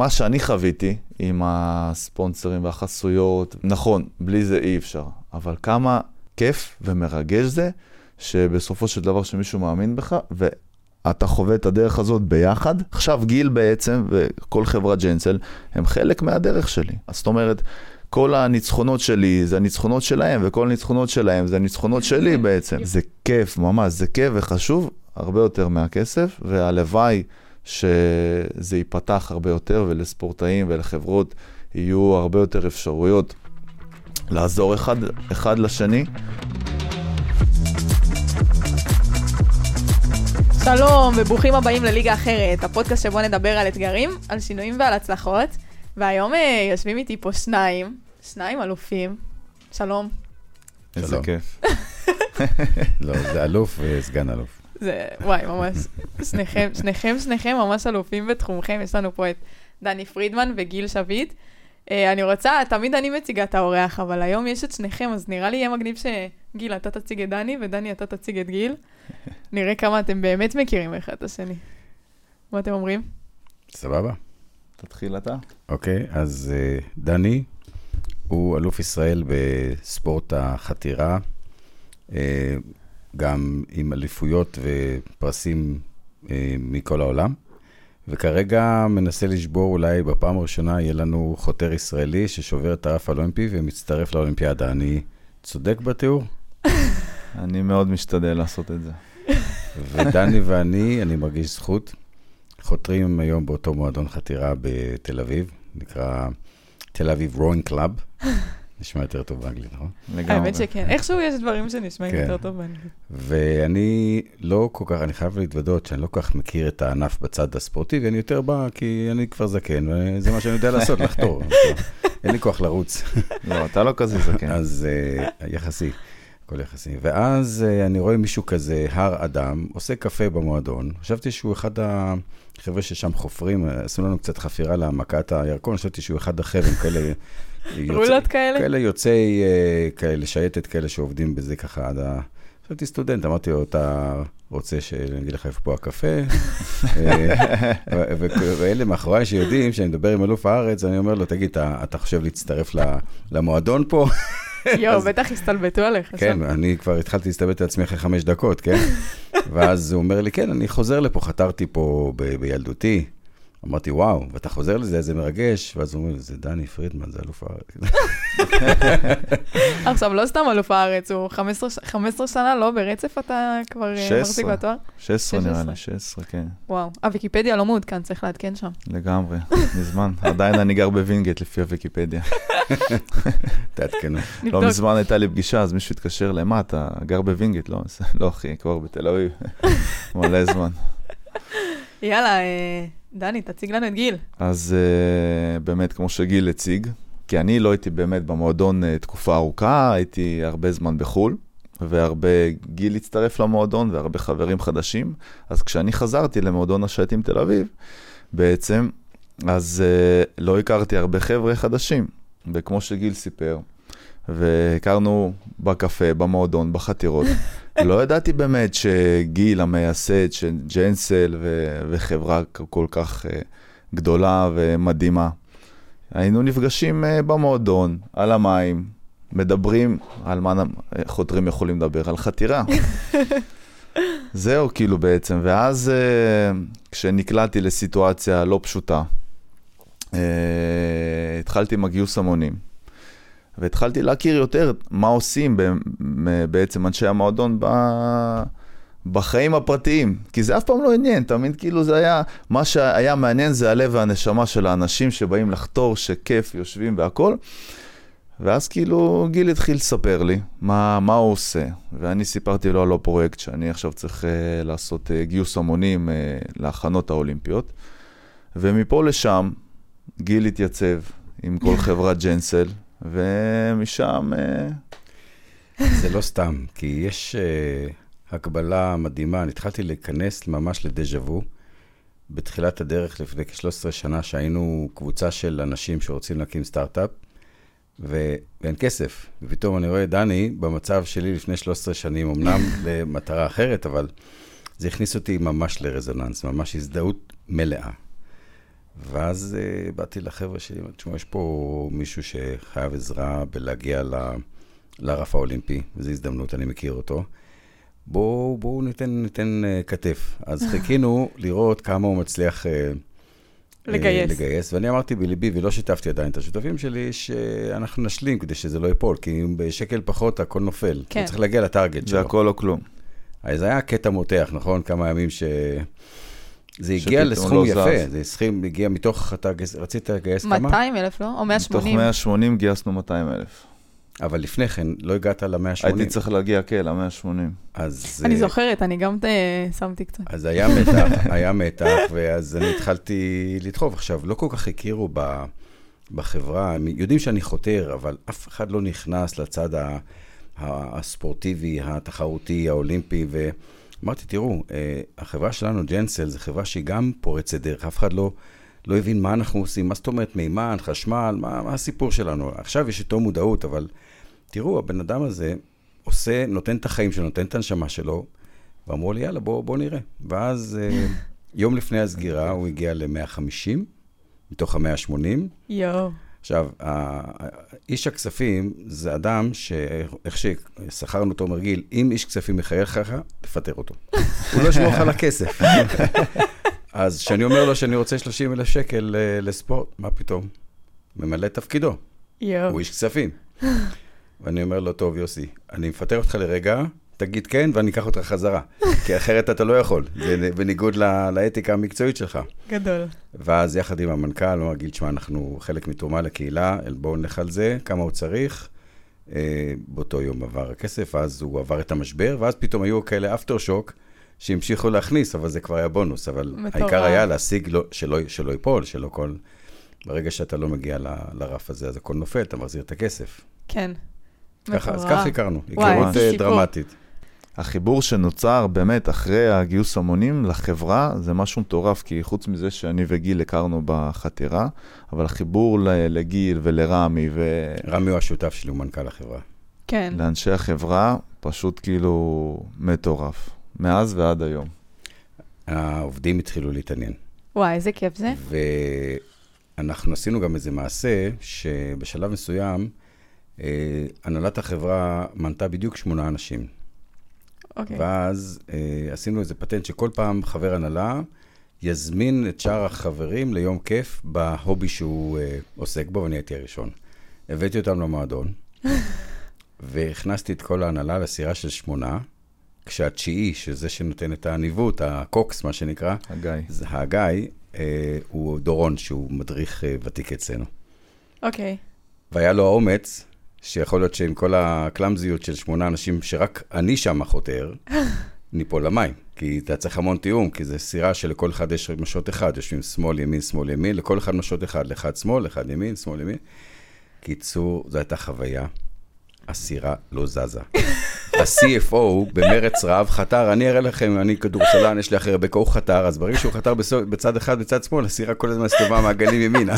ומה שאני חוויתי עם הספונסרים והחסויות, נכון, בלי זה אי אפשר, אבל כמה כיף ומרגש זה, שבסופו של דבר שמישהו מאמין בך, ואתה חווה את הדרך הזאת ביחד. עכשיו גיל בעצם, וכל חברת ג'נסל, הם חלק מהדרך שלי. אז זאת אומרת, כל הניצחונות שלי זה הניצחונות שלהם, וכל הניצחונות שלהם זה הניצחונות שלי בעצם. זה כיף, ממש, זה כיף וחשוב הרבה יותר מהכסף, והלוואי שזה ייפתח הרבה יותר, ולספורטאים ולחברות יהיו הרבה יותר אפשרויות לעזור אחד, אחד לשני. שלום וברוכים הבאים לליגה אחרת, הפודקאסט שבו נדבר על אתגרים, על שינויים ועל הצלחות. והיום אה, יושבים איתי פה שניים, שניים אלופים. שלום. איזה. כיף. לא, זה אלוף וסגן אלוף. זה, וואי, ממש, שניכם, שניכם, שניכם ממש אלופים בתחומכם. יש לנו פה את דני פרידמן וגיל שביט. אה, אני רוצה, תמיד אני מציגה את האורח, אבל היום יש את שניכם, אז נראה לי יהיה מגניב שגיל, אתה תציג את דני, ודני, אתה תציג את גיל. נראה כמה אתם באמת מכירים אחד את השני. מה אתם אומרים? סבבה? תתחיל אתה. אוקיי, אז אה, דני הוא אלוף ישראל בספורט החתירה, אה, גם עם אליפויות ופרסים אה, מכל העולם, וכרגע מנסה לשבור, אולי בפעם הראשונה יהיה לנו חותר ישראלי ששובר את הרף האולימפי ומצטרף לאולימפיאדה. אני צודק בתיאור? אני מאוד משתדל לעשות את זה. ודני ואני, אני מרגיש זכות, חותרים היום באותו מועדון חתירה בתל אביב, נקרא תל אביב Rowing Club. נשמע יותר טוב באנגלית, נכון? לגמרי. האמת שכן, איכשהו יש דברים שנשמעים כן. יותר טוב באנגלית. ואני לא כל כך, אני חייב להתוודות שאני לא כל כך מכיר את הענף בצד הספורטיבי, אני יותר בא כי אני כבר זקן, וזה מה שאני יודע לעשות, לחתור. אין לי כוח לרוץ. לא, אתה לא כזה זקן. אז אה, יחסי, הכל יחסי. ואז אה, אני רואה מישהו כזה, הר אדם, עושה קפה במועדון. חשבתי שהוא אחד החבר'ה ששם חופרים, אה, עשו לנו קצת חפירה להעמקת הירקון, חשבתי שהוא אחד החבר'ה, כאלה... רולות כאלה? כאלה יוצאי, אה, כאלה, שייטת כאלה שעובדים בזה ככה עד ה... חשבתי סטודנט, אמרתי לו, אתה רוצה שאני אגיד לך איפה פה הקפה? אה, ואלה מאחוריי שיודעים שאני מדבר עם אלוף הארץ, אני אומר לו, תגיד, אתה, חושב להצטרף ל- למועדון פה? יואו, בטח הסתלבטו עליך. כן. אני כבר התחלתי להסתלבט על עצמי אחרי חמש דקות, כן? ואז הוא אומר לי, כן, אני חוזר לפה, חתרתי פה בילדותי. אמרתי, וואו, ואתה חוזר לזה, איזה מרגש. ואז הוא אומר, זה דני פרידמן, זה אלוף הארץ. עכשיו, לא סתם אלוף הארץ, הוא 15 ש- 15 שנה, לא ברצף אתה כבר אה, 16. מחזיק בתואר? 16 נראה 16. לי, 16, כן. וואו. הוויקיפדיה לא מעודכן, צריך לעדכן שם. לגמרי, מזמן. עדיין אני גר בווינגייט לפי הוויקיפדיה. תעדכנו. לא. מזמן הייתה לי פגישה, אז מישהו התקשר אליי, מה, אתה גר בווינגייט? לא, לא אחי, כבר בתל אביב. מלא זמן. יאללה, אה, דני, תציג לנו את גיל. אז uh, באמת, כמו שגיל הציג, כי אני לא הייתי באמת במועדון uh, תקופה ארוכה, הייתי הרבה זמן בחו"ל, והרבה גיל הצטרף למועדון והרבה חברים חדשים. אז כשאני חזרתי למועדון השייטים תל אביב, בעצם, אז uh, לא הכרתי הרבה חבר'ה חדשים. וכמו שגיל סיפר, והכרנו בקפה, במועדון, בחתירות. לא ידעתי באמת שגיל המייסד של ג'נסל ו- וחברה כל כך uh, גדולה ומדהימה. היינו נפגשים uh, במועדון, על המים, מדברים על מה חותרים יכולים לדבר, על חתירה. זהו כאילו בעצם, ואז uh, כשנקלעתי לסיטואציה לא פשוטה, התחלתי עם הגיוס המונים. והתחלתי להכיר יותר מה עושים בעצם אנשי המועדון ב... בחיים הפרטיים, כי זה אף פעם לא עניין, תמיד כאילו זה היה, מה שהיה מעניין זה הלב והנשמה של האנשים שבאים לחתור, שכיף, יושבים והכל. ואז כאילו גיל התחיל לספר לי מה, מה הוא עושה, ואני סיפרתי לו על הפרויקט שאני עכשיו צריך uh, לעשות uh, גיוס המונים uh, להכנות האולימפיות. ומפה לשם גיל התייצב עם כל חברת ג'נסל, ומשם... Uh, זה לא סתם, כי יש uh, הקבלה מדהימה. אני התחלתי להיכנס ממש לדז'ה וו. בתחילת הדרך, לפני כ-13 שנה, שהיינו קבוצה של אנשים שרוצים להקים סטארט-אפ, ו- ואין כסף. ופתאום אני רואה דני במצב שלי לפני 13 שנים, אמנם למטרה אחרת, אבל זה הכניס אותי ממש לרזוננס, ממש הזדהות מלאה. ואז uh, באתי לחבר'ה שלי, תשמע, יש פה מישהו שחייב עזרה בלהגיע ל, לרף האולימפי, וזו הזדמנות, אני מכיר אותו. בואו בוא ניתן, ניתן uh, כתף. אז חיכינו לראות כמה הוא מצליח... Uh, לגייס. לגייס, ואני אמרתי בליבי, ולא שיתפתי עדיין את השותפים שלי, שאנחנו נשלים כדי שזה לא ייפול, כי אם בשקל פחות הכל נופל. כן. צריך להגיע לטארגט שלו. זה הכל או כלום. אז היה קטע מותח, נכון? כמה ימים ש... זה הגיע שפתאום לסכום לא יפה, זז. זה סכום הגיע מתוך, אתה רצית לגייס כמה? 200 אלף, לא? או מתוך 180? 180 גייסנו 200 אלף. אבל לפני כן, לא הגעת ל-180. הייתי צריך להגיע, כן, ל-180. אז... אני אה, זוכרת, אני גם אה, שמתי קצת. אז היה מתח, היה מתח, ואז אני התחלתי לדחוף. עכשיו, לא כל כך הכירו ב, בחברה, הם יודעים שאני חותר, אבל אף אחד לא נכנס לצד ה, ה, הספורטיבי, התחרותי, האולימפי, ואמרתי, תראו, אה, החברה שלנו, ג'נסל, זו חברה שהיא גם פורצת דרך, אף אחד לא... לא הבין מה אנחנו עושים, מה זאת אומרת מימן, חשמל, מה, מה הסיפור שלנו. עכשיו יש איתו מודעות, אבל תראו, הבן אדם הזה עושה, נותן את החיים שלו, נותן את הנשמה שלו, ואמרו לי, יאללה, בוא, בוא נראה. ואז אה, יום לפני הסגירה הוא הגיע ל-150, מתוך ה-180. יואו. עכשיו, איש הכספים זה אדם שאיך ששכרנו אותו מרגיל, אם איש כספים מחייך ככה, תפטר אותו. הוא לא ישמור לך על הכסף. אז כשאני אומר לו שאני רוצה 30 אלף שקל אה, לספורט, מה פתאום? ממלא את תפקידו, יואו. הוא איש כספים. ואני אומר לו, טוב, יוסי, אני מפטר אותך לרגע, תגיד כן, ואני אקח אותך חזרה. כי אחרת אתה לא יכול, זה בניגוד ל- לאתיקה המקצועית שלך. גדול. ואז יחד עם המנכ"ל, הוא אמר, גיל, תשמע, אנחנו חלק מתרומה לקהילה, בואו נלך על זה, כמה הוא צריך. אה, באותו יום עבר הכסף, אז הוא עבר את המשבר, ואז פתאום היו כאלה אפטר שוק, שהמשיכו להכניס, אבל זה כבר היה בונוס. אבל מטורף. העיקר היה להשיג, לא, שלא, שלא ייפול, שלא כל... ברגע שאתה לא מגיע ל, לרף הזה, אז הכל נופל, אתה מחזיר את הכסף. כן. ככה, אז. ככה הכרנו, היכרות אה. דרמטית. החיבור שנוצר באמת אחרי הגיוס המונים לחברה, זה משהו מטורף, כי חוץ מזה שאני וגיל הכרנו בחתירה, אבל החיבור ל- לגיל ולרמי רמי הוא השותף שלי, הוא מנכ"ל החברה. כן. ולאנשי החברה, פשוט כאילו מטורף. מאז ועד היום. העובדים התחילו להתעניין. וואי, איזה כיף זה. ואנחנו עשינו גם איזה מעשה, שבשלב מסוים, אה, הנהלת החברה מנתה בדיוק שמונה אנשים. אוקיי. ואז אה, עשינו איזה פטנט שכל פעם חבר הנהלה יזמין את שאר החברים ליום כיף בהובי שהוא אה, עוסק בו, ואני הייתי הראשון. הבאתי אותם למועדון, והכנסתי את כל ההנהלה לסירה של שמונה, כשהתשיעי, שזה שנותן את הניווט, הקוקס, מה שנקרא, הגיא. זה הגיא, אה, הוא דורון, שהוא מדריך אה, ותיק אצלנו. אוקיי. והיה לו האומץ, שיכול להיות שעם כל הקלאמזיות של שמונה אנשים, שרק אני שם חותר, ניפול למים. כי אתה צריך המון תיאום, כי זו סירה שלכל אחד יש משות אחד, יושבים שמאל, ימין, שמאל, ימין, לכל אחד משות אחד, לאחד שמאל, לאחד ימין, שמאל, ימין. קיצור, זו הייתה חוויה. הסירה לא זזה. ה-CFO במרץ רב חתר, אני אראה לכם, אני כדורסלן, יש לי הכי הרבה הוא חתר, אז ברגע שהוא חתר בצד אחד, בצד שמאל, הסירה כל הזמן הסתובבה מעגלים ימינה.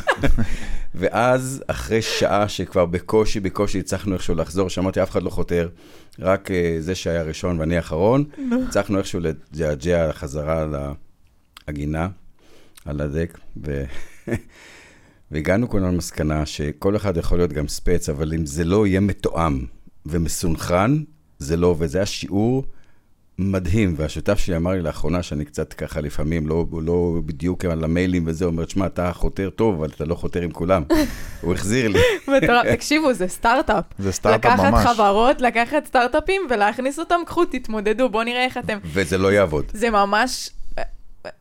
ואז, אחרי שעה שכבר בקושי, בקושי הצלחנו איכשהו לחזור, שאמרתי, אף אחד לא חותר, רק uh, זה שהיה ראשון ואני האחרון, הצלחנו איכשהו לג'עג'ע חזרה לעגינה, על הדק, ו... והגענו כולנו למסקנה שכל אחד יכול להיות גם ספץ, אבל אם זה לא יהיה מתואם ומסונכרן, זה לא עובד. זה היה שיעור מדהים, והשותף שלי אמר לי לאחרונה, שאני קצת ככה לפעמים, לא, לא בדיוק על המיילים וזה, אומר, שמע, אתה חותר טוב, אבל אתה לא חותר עם כולם. הוא החזיר לי. מטורף. תקשיבו, זה סטארט-אפ. זה סטארט-אפ ממש. לקחת חברות, לקחת סטארט-אפים ולהכניס אותם, קחו, תתמודדו, בואו נראה איך אתם... וזה לא יעבוד. זה ממש...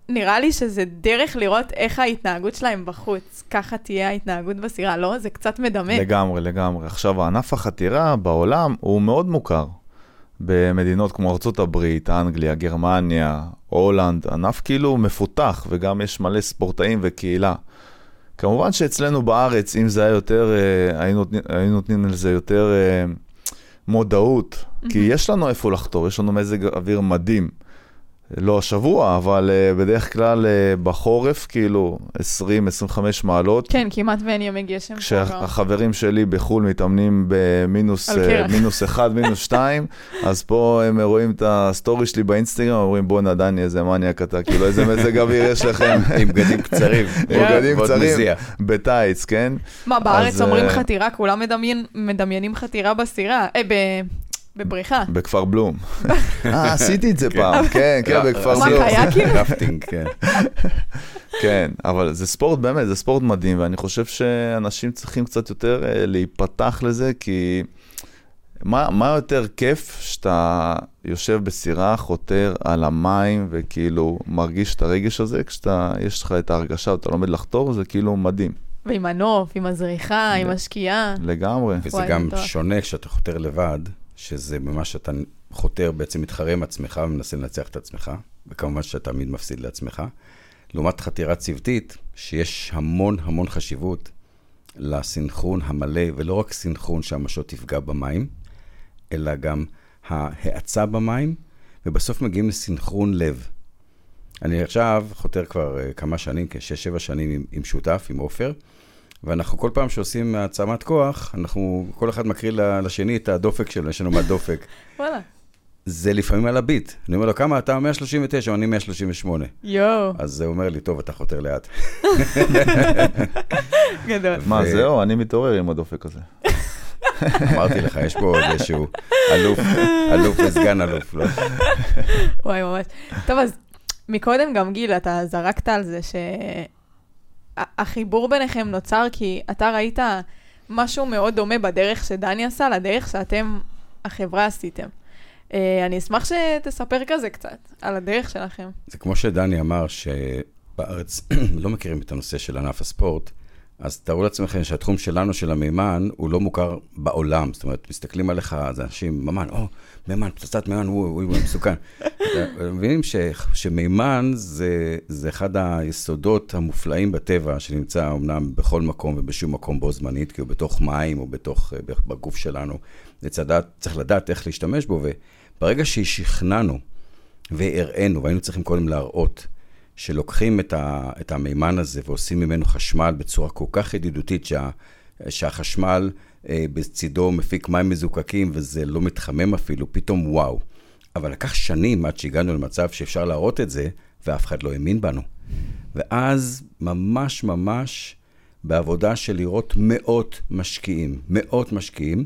נראה לי שזה דרך לראות איך ההתנהגות שלהם בחוץ. ככה תהיה ההתנהגות בסירה, לא? זה קצת מדמה. לגמרי, לגמרי. עכשיו, ענף החתירה בעולם הוא מאוד מוכר. במדינות כמו ארצות הברית, אנגליה, גרמניה, הולנד, ענף כאילו מפותח, וגם יש מלא ספורטאים וקהילה. כמובן שאצלנו בארץ, אם זה היה יותר, אה, היינו, נותנים- היינו נותנים לזה יותר אה, מודעות, כי יש לנו איפה לחתור, יש לנו מזג אוויר מדהים. לא השבוע, אבל אה, בדרך כלל אה, בחורף, כאילו 20-25 מעלות. כן, כמעט ואין ימי גשם. כשהחברים שלי בחו"ל מתאמנים במינוס אה, מינוס 1, מינוס 2, אז פה הם רואים את הסטורי שלי באינסטגרם, אומרים בואנה דני, איזה מניאק אתה, כאילו איזה מזג אוויר יש לכם. עם בגדים קצרים. עם בגדים קצרים, בטייץ, כן? מה, בארץ אומרים חתירה, כולם מדמיינים חתירה בסירה, אה, בבריכה. בכפר בלום. אה, עשיתי את זה כן. פעם, כן, כן, בכפר בלום. מה, קייקים? רפטינג, כן. כן, אבל זה ספורט באמת, זה ספורט מדהים, ואני חושב שאנשים צריכים קצת יותר אה, להיפתח לזה, כי מה, מה יותר כיף שאתה יושב בסירה, חותר על המים, וכאילו מרגיש את הרגש הזה, כשאתה, יש לך את ההרגשה ואתה לומד לחתור, זה כאילו מדהים. ועם הנוף, עם הזריחה, עם השקיעה. לגמרי. וזה גם שונה כשאתה חותר לבד, שזה ממש שאתה חותר, בעצם מתחרה עם עצמך ומנסה לנצח את עצמך, וכמובן שאתה תמיד מפסיד לעצמך. לעומת חתירה צוותית, שיש המון המון חשיבות לסינכרון המלא, ולא רק סינכרון שהמשות תפגע במים, אלא גם ההאצה במים, ובסוף מגיעים לסינכרון לב. אני עכשיו חותר כבר uh, כמה שנים, כשש-שבע שנים עם, עם שותף, עם עופר, ואנחנו כל פעם שעושים העצמת כוח, אנחנו, כל אחד מקריא לשני את הדופק שלו, יש לנו מה דופק. וואלה. זה לפעמים על הביט. אני אומר לו, כמה אתה? 139, אני 138. יואו. אז הוא אומר לי, טוב, אתה חותר לאט. גדול. מה, זהו, אני מתעורר עם הדופק הזה. אמרתי לך, יש פה עוד איזשהו אלוף, אלוף וסגן אלוף, לא? וואי, ממש. טוב, אז מקודם גם גיל, אתה זרקת על זה שהחיבור ביניכם נוצר כי אתה ראית משהו מאוד דומה בדרך שדני עשה לדרך שאתם, החברה, עשיתם. אה, אני אשמח שתספר כזה קצת על הדרך שלכם. זה כמו שדני אמר, שבארץ לא מכירים את הנושא של ענף הספורט, אז תארו לעצמכם שהתחום שלנו, של המימן, הוא לא מוכר בעולם. זאת אומרת, מסתכלים עליך, אז אנשים, ממן, או, מימן, פצצת מימן, הוא, מסוכן. מבינים ש, שמימן זה, זה אחד היסודות המופלאים בטבע, שנמצא אמנם בכל מקום ובשום מקום בו זמנית, כי הוא בתוך מים או בתוך, בגוף שלנו. לצדת, צריך לדעת איך להשתמש בו, וברגע ששכנענו והראינו, והיינו צריכים קודם להראות, שלוקחים את, ה, את המימן הזה ועושים ממנו חשמל בצורה כל כך ידידותית, שה, שהחשמל אה, בצידו מפיק מים מזוקקים וזה לא מתחמם אפילו, פתאום וואו. אבל לקח שנים עד שהגענו למצב שאפשר להראות את זה, ואף אחד לא האמין בנו. ואז ממש ממש בעבודה של לראות מאות משקיעים, מאות משקיעים,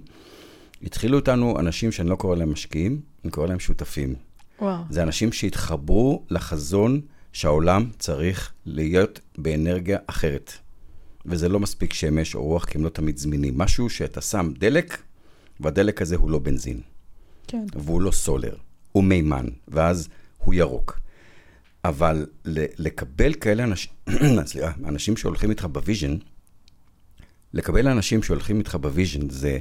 התחילו איתנו אנשים שאני לא קורא להם משקיעים, אני קורא להם שותפים. וואו. זה אנשים שהתחברו לחזון שהעולם צריך להיות באנרגיה אחרת. וזה לא מספיק שמש או רוח, כי הם לא תמיד זמינים. משהו שאתה שם דלק, והדלק הזה הוא לא בנזין. כן. והוא לא סולר, הוא מימן, ואז הוא ירוק. אבל לקבל כאלה אנשים, סליחה, אנשים שהולכים איתך ב vision, לקבל אנשים שהולכים איתך ב vision זה,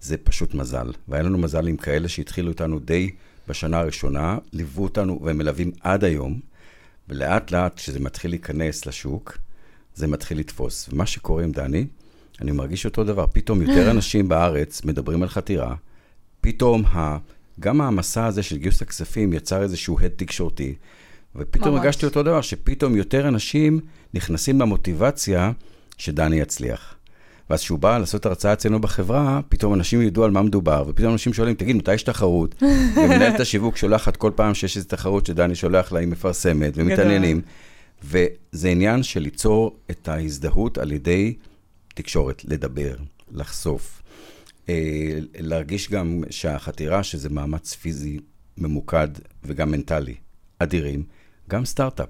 זה פשוט מזל. והיה לנו מזל עם כאלה שהתחילו איתנו די בשנה הראשונה, ליוו אותנו והם מלווים עד היום. ולאט לאט, כשזה מתחיל להיכנס לשוק, זה מתחיל לתפוס. ומה שקורה עם דני, אני מרגיש אותו דבר. פתאום יותר אנשים בארץ מדברים על חתירה, פתאום ה... גם המסע הזה של גיוס הכספים יצר איזשהו הד תקשורתי, ופתאום ממש. הרגשתי אותו דבר, שפתאום יותר אנשים נכנסים למוטיבציה שדני יצליח. ואז כשהוא בא לעשות הרצאה אצלנו בחברה, פתאום אנשים ידעו על מה מדובר, ופתאום אנשים שואלים, תגיד, מתי יש תחרות? ומנהלת השיווק שולחת כל פעם שיש איזו תחרות שדני שולח לה, היא מפרסמת, ומתעניינים. וזה עניין של ליצור את ההזדהות על ידי תקשורת, לדבר, לחשוף. אה, להרגיש גם שהחתירה, שזה מאמץ פיזי ממוקד וגם מנטלי, אדירים, גם סטארט-אפ.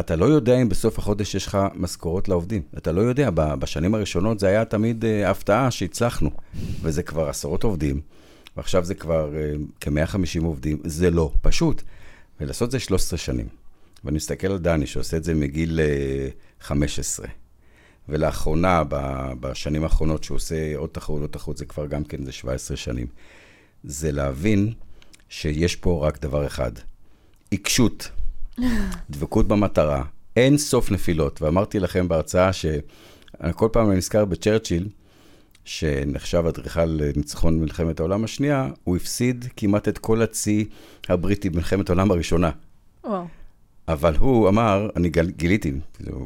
אתה לא יודע אם בסוף החודש יש לך משכורות לעובדים. אתה לא יודע, בשנים הראשונות זה היה תמיד uh, הפתעה שהצלחנו, וזה כבר עשרות עובדים, ועכשיו זה כבר uh, כ-150 עובדים, זה לא פשוט. ולעשות זה 13 שנים. ואני מסתכל על דני, שעושה את זה מגיל uh, 15. ולאחרונה, בשנים האחרונות, שהוא עושה עוד תחרות, עוד תחרות, זה כבר גם כן, זה 17 שנים. זה להבין שיש פה רק דבר אחד, עיקשות. דבקות במטרה, אין סוף נפילות. ואמרתי לכם בהרצאה שכל פעם אני נזכר בצ'רצ'יל, שנחשב אדריכל ניצחון במלחמת העולם השנייה, הוא הפסיד כמעט את כל הצי הבריטי במלחמת העולם הראשונה. וואו. אבל הוא אמר, אני גל, גיליתי,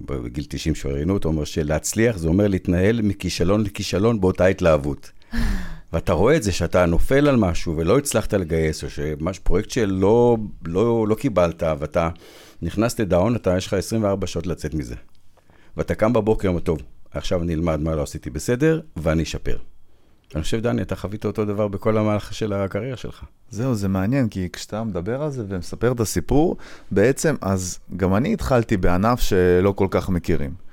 בגיל 90 שראיינו אותו, הוא אומר שלהצליח זה אומר להתנהל מכישלון לכישלון באותה התלהבות. ואתה רואה את זה שאתה נופל על משהו ולא הצלחת לגייס, או שמשהו, פרויקט שלא לא, לא קיבלת, ואתה נכנס לדאון, אתה, יש לך 24 שעות לצאת מזה. ואתה קם בבוקר, אומר, טוב, עכשיו אני אלמד מה לא עשיתי בסדר, ואני אשפר. אני חושב, דני, אתה חווית אותו דבר בכל המהלך של הקריירה שלך. זהו, זה מעניין, כי כשאתה מדבר על זה ומספר את הסיפור, בעצם, אז גם אני התחלתי בענף שלא כל כך מכירים.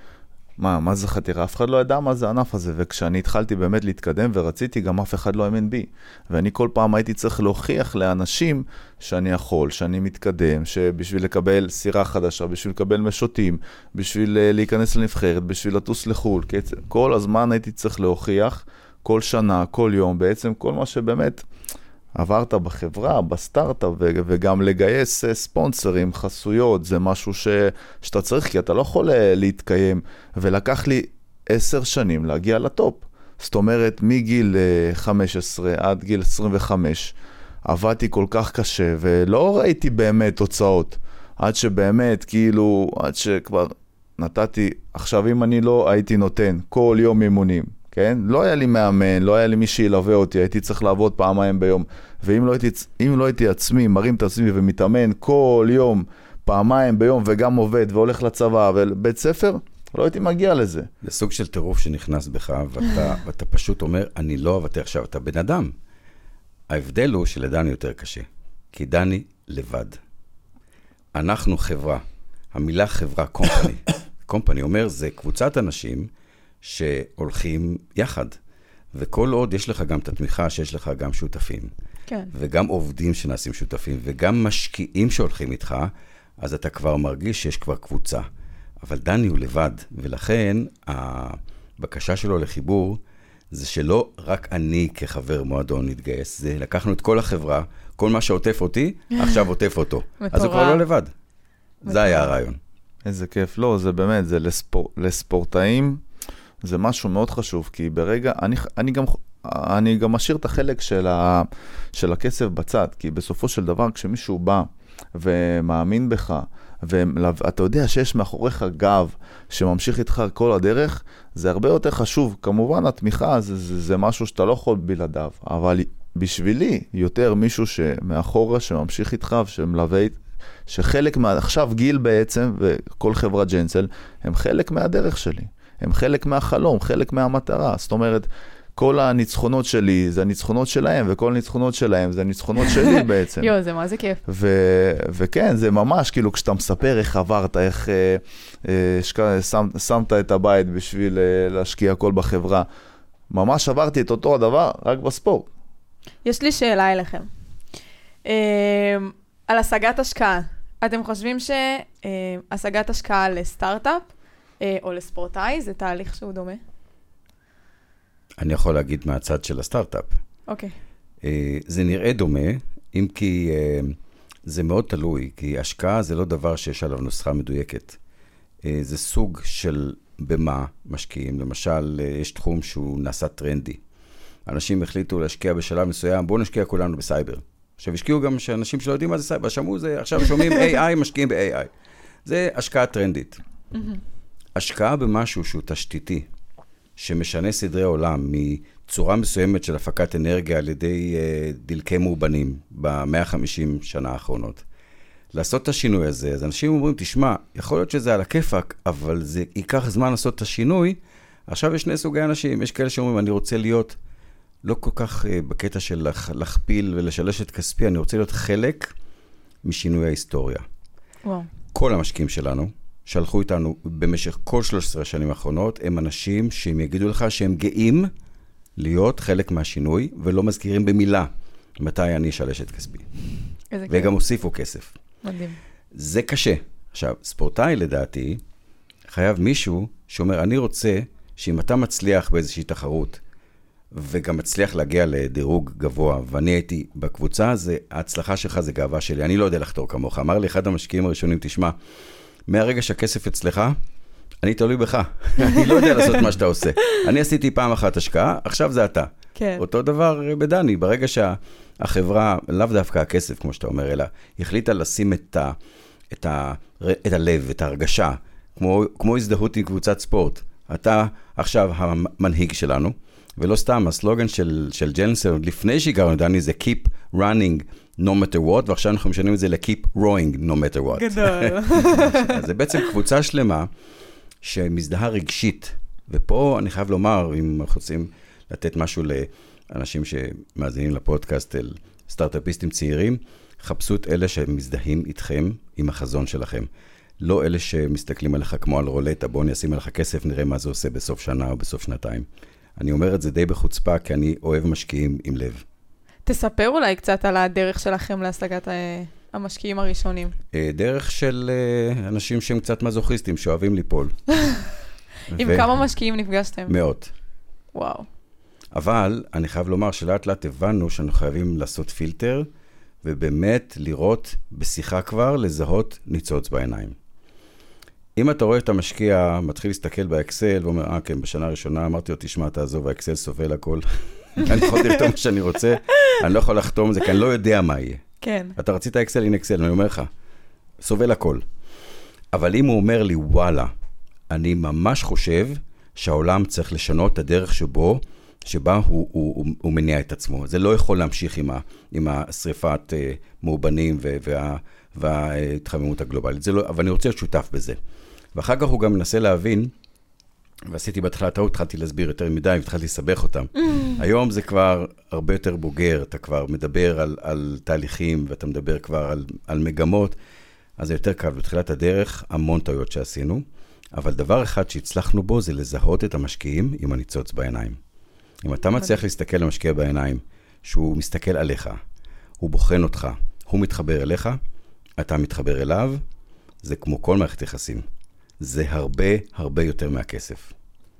מה, מה זה חתירה? אף אחד לא ידע מה זה הענף הזה, וכשאני התחלתי באמת להתקדם ורציתי, גם אף אחד לא האמין בי. ואני כל פעם הייתי צריך להוכיח לאנשים שאני יכול, שאני מתקדם, שבשביל לקבל סירה חדשה, בשביל לקבל משוטים, בשביל אה, להיכנס לנבחרת, בשביל לטוס לחו"ל, כל הזמן הייתי צריך להוכיח, כל שנה, כל יום, בעצם כל מה שבאמת... עברת בחברה, בסטארט-אפ, וגם לגייס אה, ספונסרים, חסויות, זה משהו ש, שאתה צריך, כי אתה לא יכול אה, להתקיים. ולקח לי עשר שנים להגיע לטופ. זאת אומרת, מגיל 15 אה, עד גיל 25, עבדתי כל כך קשה, ולא ראיתי באמת תוצאות. עד שבאמת, כאילו, עד שכבר נתתי, עכשיו אם אני לא הייתי נותן כל יום אימונים, כן? לא היה לי מאמן, לא היה לי מי שילווה אותי, הייתי צריך לעבוד פעמיים ביום. ואם לא הייתי, לא הייתי עצמי, מרים את עצמי ומתאמן כל יום, פעמיים ביום, וגם עובד והולך לצבא ולבית ספר, לא הייתי מגיע לזה. זה סוג של טירוף שנכנס בך, ואתה, ואתה פשוט אומר, אני לא אוותר עכשיו, אתה בן אדם. ההבדל הוא שלדני יותר קשה, כי דני לבד. אנחנו חברה. המילה חברה, קומפני. קומפני אומר, זה קבוצת אנשים שהולכים יחד. וכל עוד יש לך גם את התמיכה שיש לך גם שותפים, כן. וגם עובדים שנעשים שותפים, וגם משקיעים שהולכים איתך, אז אתה כבר מרגיש שיש כבר קבוצה. אבל דני הוא לבד, ולכן הבקשה שלו לחיבור זה שלא רק אני כחבר מועדון נתגייס, זה לקחנו את כל החברה, כל מה שעוטף אותי, עכשיו עוטף אותו. אז הוא כבר לא לבד. זה היה הרעיון. איזה כיף. לא, זה באמת, זה לספור, לספורטאים, זה משהו מאוד חשוב, כי ברגע, אני, אני גם... אני גם משאיר את החלק של, ה, של הכסף בצד, כי בסופו של דבר כשמישהו בא ומאמין בך, ואתה יודע שיש מאחוריך גב שממשיך איתך כל הדרך, זה הרבה יותר חשוב. כמובן, התמיכה זה, זה, זה משהו שאתה לא יכול בלעדיו, אבל בשבילי, יותר מישהו שמאחורה, שממשיך איתך ושמלווה, שחלק מה... עכשיו גיל בעצם, וכל חברת ג'נסל, הם חלק מהדרך שלי. הם חלק מהחלום, חלק מהמטרה. זאת אומרת, כל הניצחונות שלי זה הניצחונות שלהם, וכל הניצחונות שלהם זה הניצחונות שלי בעצם. יואו, זה מה זה כיף. ו- וכן, זה ממש, כאילו, כשאתה מספר איך עברת, איך אה, אה, שק- שם, שמת את הבית בשביל אה, להשקיע הכל בחברה, ממש עברתי את אותו הדבר, רק בספורט. יש לי שאלה אליכם. אה, על השגת השקעה. אתם חושבים שהשגת השקעה לסטארט-אפ אה, או לספורטאי זה תהליך שהוא דומה? אני יכול להגיד מהצד של הסטארט-אפ. אוקיי. אה, זה נראה דומה, אם כי אה, זה מאוד תלוי, כי השקעה זה לא דבר שיש עליו נוסחה מדויקת. אה, זה סוג של במה משקיעים. למשל, יש תחום שהוא נעשה טרנדי. אנשים החליטו להשקיע בשלב מסוים, בואו נשקיע כולנו בסייבר. עכשיו, השקיעו גם שאנשים שלא יודעים מה זה סייבר, שמעו זה, עכשיו שומעים AI, משקיעים ב-AI. זה השקעה טרנדית. השקעה במשהו שהוא תשתיתי, שמשנה סדרי עולם מצורה מסוימת של הפקת אנרגיה על ידי אה, דלקי מאובנים ב-150 שנה האחרונות. לעשות את השינוי הזה, אז אנשים אומרים, תשמע, יכול להיות שזה על הכיפאק, אבל זה ייקח זמן לעשות את השינוי. עכשיו יש שני סוגי אנשים, יש כאלה שאומרים, אני רוצה להיות לא כל כך uh, בקטע של לה, להכפיל ולשלש את כספי, אני רוצה להיות חלק משינוי ההיסטוריה. וואו. כל המשקיעים שלנו, שהלכו איתנו במשך כל 13 השנים האחרונות, הם אנשים שהם יגידו לך שהם גאים להיות חלק מהשינוי, ולא מזכירים במילה מתי אני אשלש את כספי. איזה כיף. וגם הוסיפו כסף. מדהים. זה קשה. עכשיו, ספורטאי לדעתי, חייב מישהו שאומר, אני רוצה שאם אתה מצליח באיזושהי תחרות, וגם מצליח להגיע לדירוג גבוה, ואני הייתי בקבוצה, זה, ההצלחה שלך זה גאווה שלי, אני לא יודע לחתור כמוך. אמר לי אחד המשקיעים הראשונים, תשמע, מהרגע שהכסף אצלך, אני תלוי בך. אני לא יודע לעשות מה שאתה עושה. אני עשיתי פעם אחת השקעה, עכשיו זה אתה. כן. אותו דבר בדני, ברגע שהחברה, לאו דווקא הכסף, כמו שאתה אומר, אלא החליטה לשים את, ה, את, ה, את הלב, את ההרגשה, כמו, כמו הזדהות עם קבוצת ספורט. אתה עכשיו המנהיג שלנו, ולא סתם, הסלוגן של, של ג'נסר, לפני שהגענו לדני, זה Keep running no matter what, ועכשיו אנחנו משנים את זה ל-Keep rowing no matter what. גדול. אז זה בעצם קבוצה שלמה שמזדהה רגשית, ופה אני חייב לומר, אם אנחנו רוצים לתת משהו לאנשים שמאזינים לפודקאסט, אל סטארט-אפיסטים צעירים, חפשו את אלה שמזדהים איתכם, עם החזון שלכם. לא אלה שמסתכלים עליך כמו על רולטה, בוא אני אשים עליך כסף, נראה מה זה עושה בסוף שנה או בסוף שנתיים. אני אומר את זה די בחוצפה, כי אני אוהב משקיעים עם לב. תספר אולי קצת על הדרך שלכם להשגת אה, המשקיעים הראשונים. אה, דרך של אה, אנשים שהם קצת מזוכיסטים, שאוהבים ליפול. עם ו- כמה משקיעים נפגשתם? מאות. וואו. אבל אני חייב לומר שלאט לאט הבנו שאנחנו חייבים לעשות פילטר, ובאמת לראות בשיחה כבר, לזהות ניצוץ בעיניים. אם אתה רואה את המשקיע מתחיל להסתכל באקסל ואומר, אה, כן, בשנה הראשונה אמרתי לו, תשמע, תעזוב, האקסל סובל הכל. אני יכול לכתוב מה שאני רוצה, אני לא יכול לחתום את זה, כי אני לא יודע מה יהיה. כן. אתה רצית אקסל, הנה אקסל, אני אומר לך, סובל הכל. אבל אם הוא אומר לי, וואלה, אני ממש חושב שהעולם צריך לשנות את הדרך שבו, שבה הוא, הוא, הוא, הוא מניע את עצמו. זה לא יכול להמשיך עם, ה, עם השריפת uh, מאובנים וה, וההתחממות הגלובלית. זה לא, אבל אני רוצה להיות שותף בזה. ואחר כך הוא גם מנסה להבין, ועשיתי בהתחלה טעות, התחלתי להסביר יותר מדי, והתחלתי לסבך אותם. היום זה כבר הרבה יותר בוגר, אתה כבר מדבר על, על תהליכים, ואתה מדבר כבר על, על מגמות, אז זה יותר קל. בתחילת הדרך, המון טעויות שעשינו, אבל דבר אחד שהצלחנו בו זה לזהות את המשקיעים עם הניצוץ בעיניים. אם אתה מצליח להסתכל למשקיע בעיניים, שהוא מסתכל עליך, הוא בוחן אותך, הוא מתחבר אליך, אתה מתחבר אליו, זה כמו כל מערכת יחסים. זה הרבה הרבה יותר מהכסף.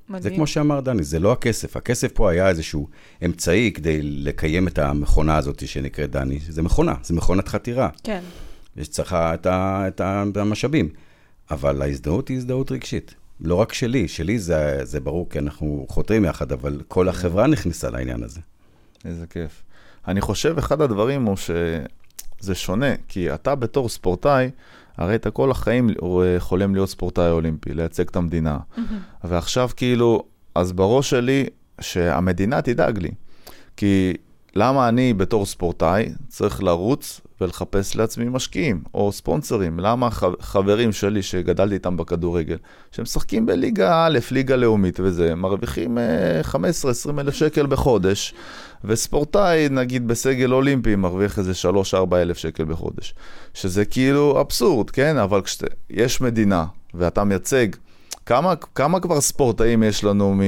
מדהים. זה כמו שאמר דני, זה לא הכסף. הכסף פה היה איזשהו אמצעי כדי לקיים את המכונה הזאת שנקראת דני. זה מכונה, זה מכונת חתירה. כן. יש צריכה את, ה, את, ה, את המשאבים. אבל ההזדהות היא הזדהות רגשית. לא רק שלי, שלי זה, זה ברור כי אנחנו חותרים יחד, אבל כל החברה נכנסה לעניין הזה. איזה כיף. אני חושב, אחד הדברים הוא שזה שונה, כי אתה בתור ספורטאי, הרי אתה כל החיים חולם להיות ספורטאי אולימפי, לייצג את המדינה. ועכשיו כאילו, אז בראש שלי, שהמדינה תדאג לי. כי למה אני בתור ספורטאי צריך לרוץ ולחפש לעצמי משקיעים או ספונסרים? למה חברים שלי שגדלתי איתם בכדורגל, שמשחקים בליגה א', ליגה לאומית וזה, מרוויחים 15-20 אלף שקל בחודש, וספורטאי, נגיד בסגל אולימפי, מרוויח איזה 3-4 אלף שקל בחודש. שזה כאילו אבסורד, כן? אבל כשיש מדינה ואתה מייצג כמה, כמה כבר ספורטאים יש לנו מ,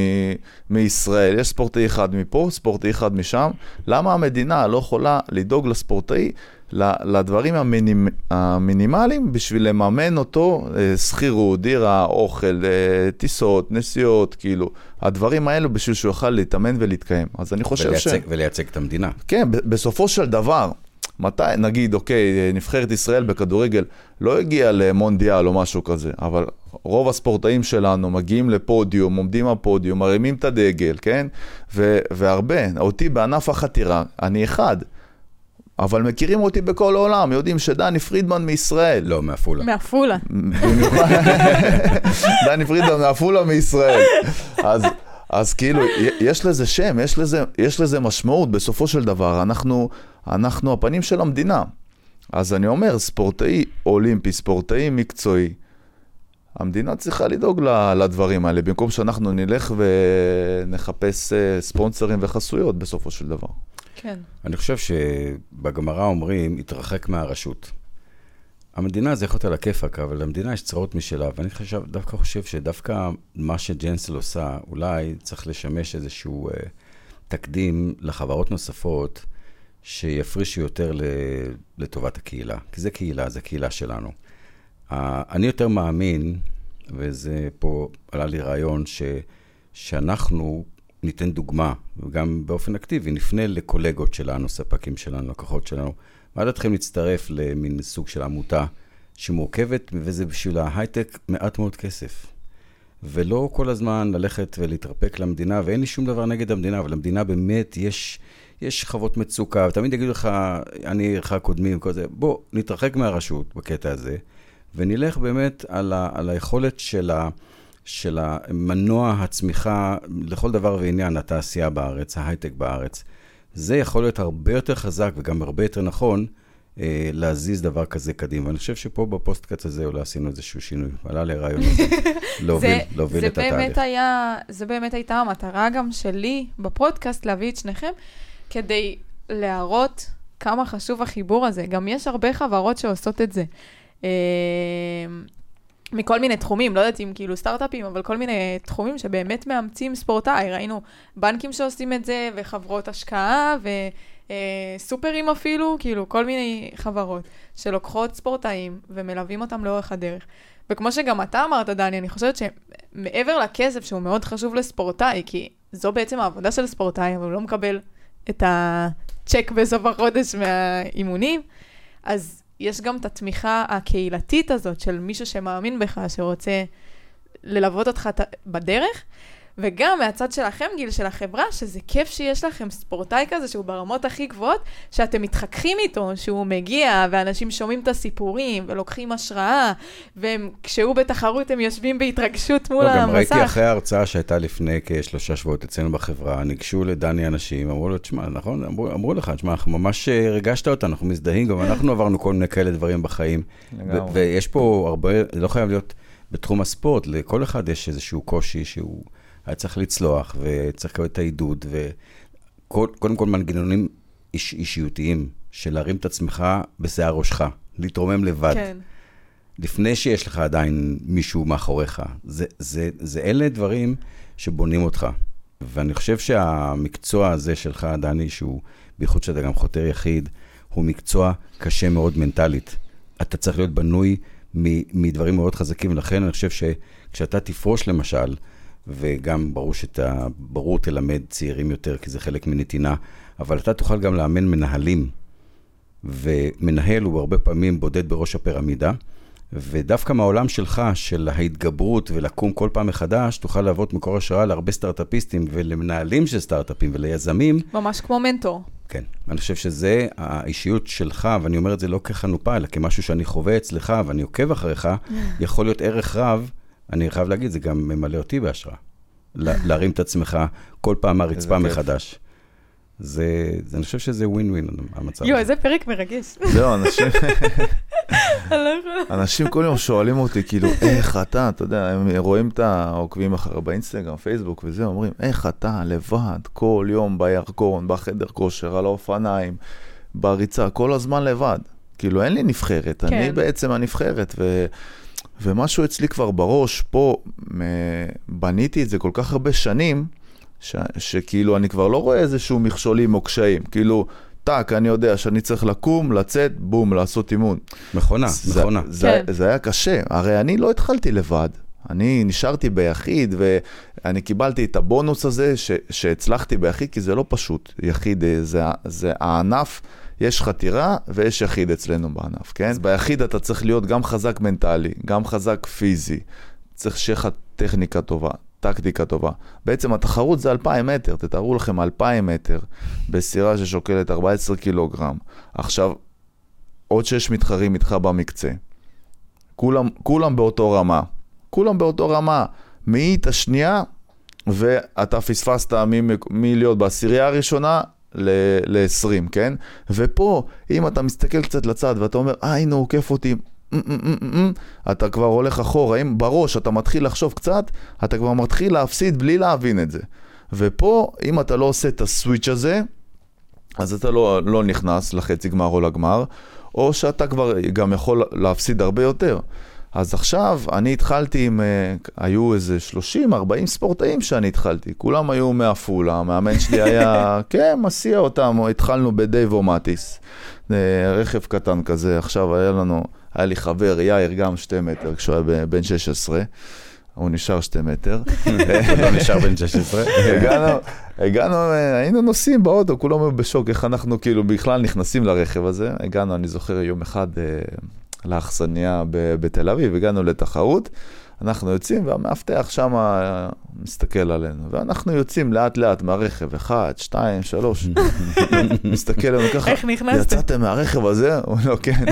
מישראל? יש ספורטאי אחד מפה, ספורטאי אחד משם. למה המדינה לא יכולה לדאוג לספורטאי לדברים המינימ, המינימליים בשביל לממן אותו, אה, שכירות, דירה, אוכל, אה, טיסות, נסיעות, כאילו, הדברים האלו בשביל שהוא יוכל להתאמן ולהתקיים. אז אני חושב ולייצג, ש... ולייצג את המדינה. כן, בסופו של דבר, מתי, נגיד, אוקיי, נבחרת ישראל בכדורגל לא הגיעה למונדיאל או משהו כזה, אבל רוב הספורטאים שלנו מגיעים לפודיום, עומדים על פודיום, מרימים את הדגל, כן? ו- והרבה, אותי בענף החתירה, אני אחד. אבל מכירים אותי בכל העולם, יודעים שדני פרידמן מישראל. לא, מעפולה. מעפולה. דני פרידמן מעפולה מישראל. אז, אז כאילו, יש לזה שם, יש לזה, יש לזה משמעות בסופו של דבר. אנחנו, אנחנו הפנים של המדינה. אז אני אומר, ספורטאי אולימפי, ספורטאי מקצועי, המדינה צריכה לדאוג לדברים האלה, במקום שאנחנו נלך ונחפש אה, ספונסרים וחסויות בסופו של דבר. כן. אני חושב שבגמרא אומרים, התרחק מהרשות. המדינה זה יכול להיות על הכיפאק, אבל למדינה יש צרות משלה, ואני חושב, דווקא חושב שדווקא מה שג'נסל עושה, אולי צריך לשמש איזשהו אה, תקדים לחברות נוספות, שיפרישו יותר לטובת הקהילה. כי זה קהילה, זה קהילה שלנו. אני יותר מאמין, וזה פה עלה לי רעיון, ש, שאנחנו ניתן דוגמה, וגם באופן אקטיבי, נפנה לקולגות שלנו, ספקים שלנו, לקוחות שלנו. מה דעתכם להצטרף למין סוג של עמותה שמורכבת, וזה בשביל ההייטק מעט מאוד כסף. ולא כל הזמן ללכת ולהתרפק למדינה, ואין לי שום דבר נגד המדינה, אבל למדינה באמת יש, יש שכבות מצוקה, ותמיד יגידו לך, אני עירך קודמים וכל זה, בוא, נתרחק מהרשות בקטע הזה, ונלך באמת על, ה, על היכולת של, ה, של המנוע הצמיחה לכל דבר ועניין, התעשייה בארץ, ההייטק בארץ. זה יכול להיות הרבה יותר חזק וגם הרבה יותר נכון אה, להזיז דבר כזה קדימה. ואני חושב שפה בפוסטקאט הזה אולי עשינו איזשהו שינוי. עלה לי רעיון הזה, להוביל, זה, להוביל זה את התהליך. באמת היה, זה באמת הייתה המטרה גם שלי בפודקאסט, להביא את שניכם, כדי להראות כמה חשוב החיבור הזה. גם יש הרבה חברות שעושות את זה. אה, מכל מיני תחומים, לא יודעת אם כאילו סטארט-אפים, אבל כל מיני תחומים שבאמת מאמצים ספורטאי. ראינו בנקים שעושים את זה, וחברות השקעה, וסופרים אפילו, כאילו כל מיני חברות שלוקחות ספורטאים ומלווים אותם לאורך הדרך. וכמו שגם אתה אמרת, דני, אני חושבת שמעבר לכסף, שהוא מאוד חשוב לספורטאי, כי זו בעצם העבודה של ספורטאי, אבל הוא לא מקבל את הצ'ק בסוף החודש מהאימונים, אז יש גם את התמיכה הקהילתית הזאת של מישהו שמאמין בך, שרוצה ללוות אותך בדרך, וגם מהצד שלכם, גיל, של החברה, שזה כיף שיש לכם ספורטאי כזה שהוא ברמות הכי גבוהות, שאתם מתחככים איתו, שהוא מגיע, ואנשים שומעים את הסיפורים, ולוקחים השראה, וכשהוא בתחרות הם יושבים בהתרגשות מול לא, המסך. גם ראיתי אחרי ההרצאה שהייתה לפני כשלושה שבועות אצלנו בחברה, ניגשו לדני אנשים, אמרו לו, תשמע, נכון? אמרו, אמרו לך, תשמע, אנחנו ממש אה, ריגשת אותנו, אנחנו מזדהים, גם אנחנו עברנו כל מיני כאלה דברים בחיים. ויש פה הרבה, זה לא חייב להיות בתחום הספורט, לכל אחד יש איזשהו קושי שהוא... היה צריך לצלוח, וצריך לקבל את העידוד, וקודם כל מנגנונים איש, אישיותיים, של להרים את עצמך בשיער ראשך, להתרומם לבד. כן. לפני שיש לך עדיין מישהו מאחוריך. זה, זה, זה אלה דברים שבונים אותך. ואני חושב שהמקצוע הזה שלך, דני, שהוא, בייחוד שאתה גם חותר יחיד, הוא מקצוע קשה מאוד מנטלית. אתה צריך להיות בנוי מדברים מאוד חזקים, ולכן אני חושב שכשאתה תפרוש למשל, וגם ברור שאתה, ברור תלמד צעירים יותר, כי זה חלק מנתינה, אבל אתה תוכל גם לאמן מנהלים, ומנהל הוא הרבה פעמים בודד בראש הפירמידה, ודווקא מהעולם שלך, של ההתגברות ולקום כל פעם מחדש, תוכל להוות מקור השראה להרבה סטארט-אפיסטים ולמנהלים של סטארט-אפים וליזמים. ממש כמו מנטור. כן, אני חושב שזה האישיות שלך, ואני אומר את זה לא כחנופה, אלא כמשהו שאני חווה אצלך ואני עוקב אחריך, יכול להיות ערך רב אני חייב להגיד, זה גם ממלא אותי בהשראה. להרים את עצמך כל פעם מהרצפה מחדש. זה, זה, אני חושב שזה ווין ווין, המצב. יואו, איזה פרק מרגש. זהו, אנשים, אני לא. אנשים כל יום שואלים אותי, כאילו, איך אתה, אתה יודע, הם רואים את העוקבים אחריו באינסטגרם, פייסבוק וזה, אומרים, איך אתה לבד, כל יום בירקון, בחדר כושר, על האופניים, בריצה, כל הזמן לבד. כאילו, אין לי נבחרת, כן. אני בעצם הנבחרת, ו... ומשהו אצלי כבר בראש, פה, בניתי את זה כל כך הרבה שנים, ש, שכאילו אני כבר לא רואה איזשהו מכשולים או קשיים. כאילו, טאק, אני יודע שאני צריך לקום, לצאת, בום, לעשות אימון. מכונה, זה, מכונה. זה, כן. זה היה קשה. הרי אני לא התחלתי לבד. אני נשארתי ביחיד, ואני קיבלתי את הבונוס הזה ש, שהצלחתי ביחיד, כי זה לא פשוט. יחיד אה, זה, זה הענף. יש חתירה ויש יחיד אצלנו בענף, כן? אז ביחיד אתה צריך להיות גם חזק מנטלי, גם חזק פיזי. צריך שיהיה לך טכניקה טובה, טקטיקה טובה. בעצם התחרות זה 2,000 מטר, תתארו לכם 2,000 מטר בסירה ששוקלת 14 קילוגרם. עכשיו, עוד שש מתחרים איתך במקצה. כולם, כולם באותו רמה. כולם באותו רמה. מאית השנייה, ואתה פספסת מלהיות בעשירייה הראשונה ל-20, כן? ופה, אם אתה מסתכל קצת לצד ואתה אומר, אה, הנה הוא עוקף אותי, אתה כבר הולך אחורה, אם בראש אתה מתחיל לחשוב קצת, אתה כבר מתחיל להפסיד בלי להבין את זה. ופה, אם אתה לא עושה את הסוויץ' הזה, אז אתה לא, לא נכנס לחצי גמר או לגמר, או שאתה כבר גם יכול להפסיד הרבה יותר. אז עכשיו, אני התחלתי עם, היו איזה 30-40 ספורטאים שאני התחלתי, כולם היו מעפולה, המאמן שלי היה, כן, מסיע אותם, התחלנו בדייבו מטיס, רכב קטן כזה, עכשיו היה לנו, היה לי חבר, יאיר, גם שתי מטר, כשהוא היה בן 16. הוא נשאר שתי מטר. הוא לא נשאר בן 16. הגענו, הגענו, היינו נוסעים באוטו, כולם היו בשוק, איך אנחנו כאילו בכלל נכנסים לרכב הזה. הגענו, אני זוכר, יום אחד לאכסניה בתל אביב, הגענו לתחרות. אנחנו יוצאים, והמאבטח שם מסתכל עלינו, ואנחנו יוצאים לאט-לאט מהרכב, אחד, שתיים, שלוש, מסתכל עלינו ככה, איך נכנסתם? יצאתם מהרכב הזה? הוא אומר, כן.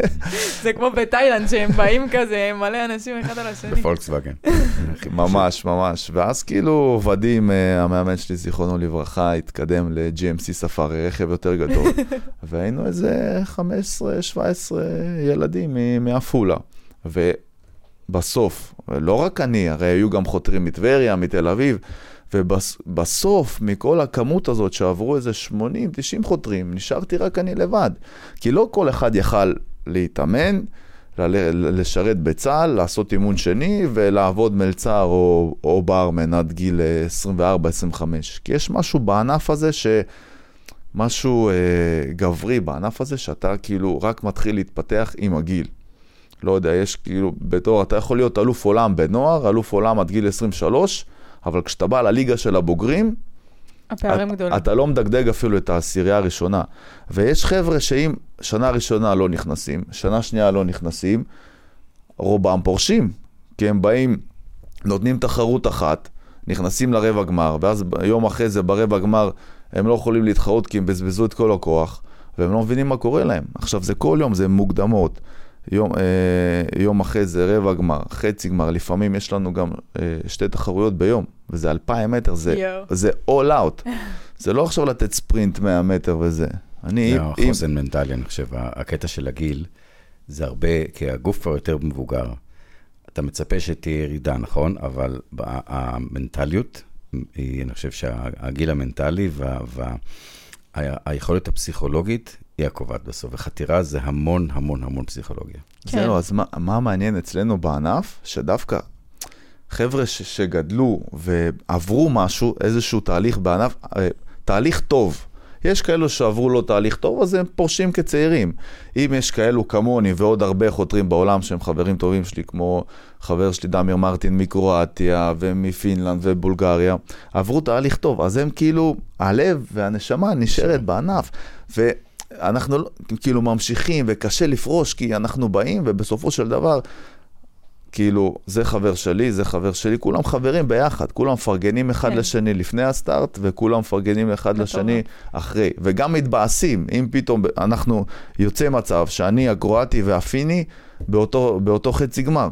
זה כמו בתאילנד, שהם באים כזה, מלא אנשים אחד על השני. בפולקסווגן. ממש, ממש. ואז כאילו ודים, אה, המאמן שלי, זיכרונו לברכה, התקדם ל-GMC ספארי, רכב יותר גדול, והיינו איזה 15-17 ילדים מעפולה. ובסוף, לא רק אני, הרי היו גם חותרים מטבריה, מתל אביב, ובסוף, מכל הכמות הזאת שעברו איזה 80-90 חותרים, נשארתי רק אני לבד. כי לא כל אחד יכל להתאמן, לשרת בצה"ל, לעשות אימון שני ולעבוד מלצר או, או ברמן עד גיל 24-25. כי יש משהו בענף הזה ש... משהו אה, גברי בענף הזה, שאתה כאילו רק מתחיל להתפתח עם הגיל. לא יודע, יש כאילו, בתור, אתה יכול להיות אלוף עולם בנוער, אלוף עולם עד גיל 23, אבל כשאתה בא לליגה של הבוגרים, הפערים את, גדולים. אתה לא מדגדג אפילו את העשירייה הראשונה. ויש חבר'ה שאם שנה ראשונה לא נכנסים, שנה שנייה לא נכנסים, רובם פורשים, כי הם באים, נותנים תחרות אחת, נכנסים לרבע גמר, ואז יום אחרי זה ברבע גמר הם לא יכולים להתחרות כי הם בזבזו את כל הכוח, והם לא מבינים מה קורה להם. עכשיו זה כל יום, זה מוקדמות. יום, אה, יום אחרי זה רבע גמר, חצי גמר, לפעמים יש לנו גם אה, שתי תחרויות ביום, וזה אלפיים מטר, זה. זה all out. זה לא עכשיו לתת ספרינט 100 מטר וזה. אני, זה אם, החוסן מנטלי, אני חושב. הקטע של הגיל, זה הרבה, כי הגוף כבר יותר מבוגר. אתה מצפה שתהיה ירידה, נכון? אבל המנטליות, היא, אני חושב שהגיל המנטלי והיכולת הפסיכולוגית היא הקובעת בסוף. וחתירה זה המון המון המון פסיכולוגיה. כן. זהו, אז מה, מה מעניין אצלנו בענף? שדווקא חבר'ה ש, שגדלו ועברו משהו, איזשהו תהליך בענף, אה, תהליך טוב. יש כאלו שעברו לו תהליך טוב, אז הם פורשים כצעירים. אם יש כאלו כמוני ועוד הרבה חותרים בעולם שהם חברים טובים שלי, כמו חבר שלי דמיר מרטין מקרואטיה ומפינלנד ובולגריה, עברו תהליך טוב, אז הם כאילו, הלב והנשמה נשארת בענף. ואנחנו לא- כאילו ממשיכים וקשה לפרוש כי אנחנו באים ובסופו של דבר כאילו, זה חבר שלי, זה חבר שלי, כולם חברים ביחד, כולם מפרגנים אחד כן. לשני לפני הסטארט, וכולם מפרגנים אחד. לשני אחרי. וגם מתבאסים, אם פתאום אנחנו, יוצא מצב שאני הקרואטי והפיני באותו, באותו חצי גמר.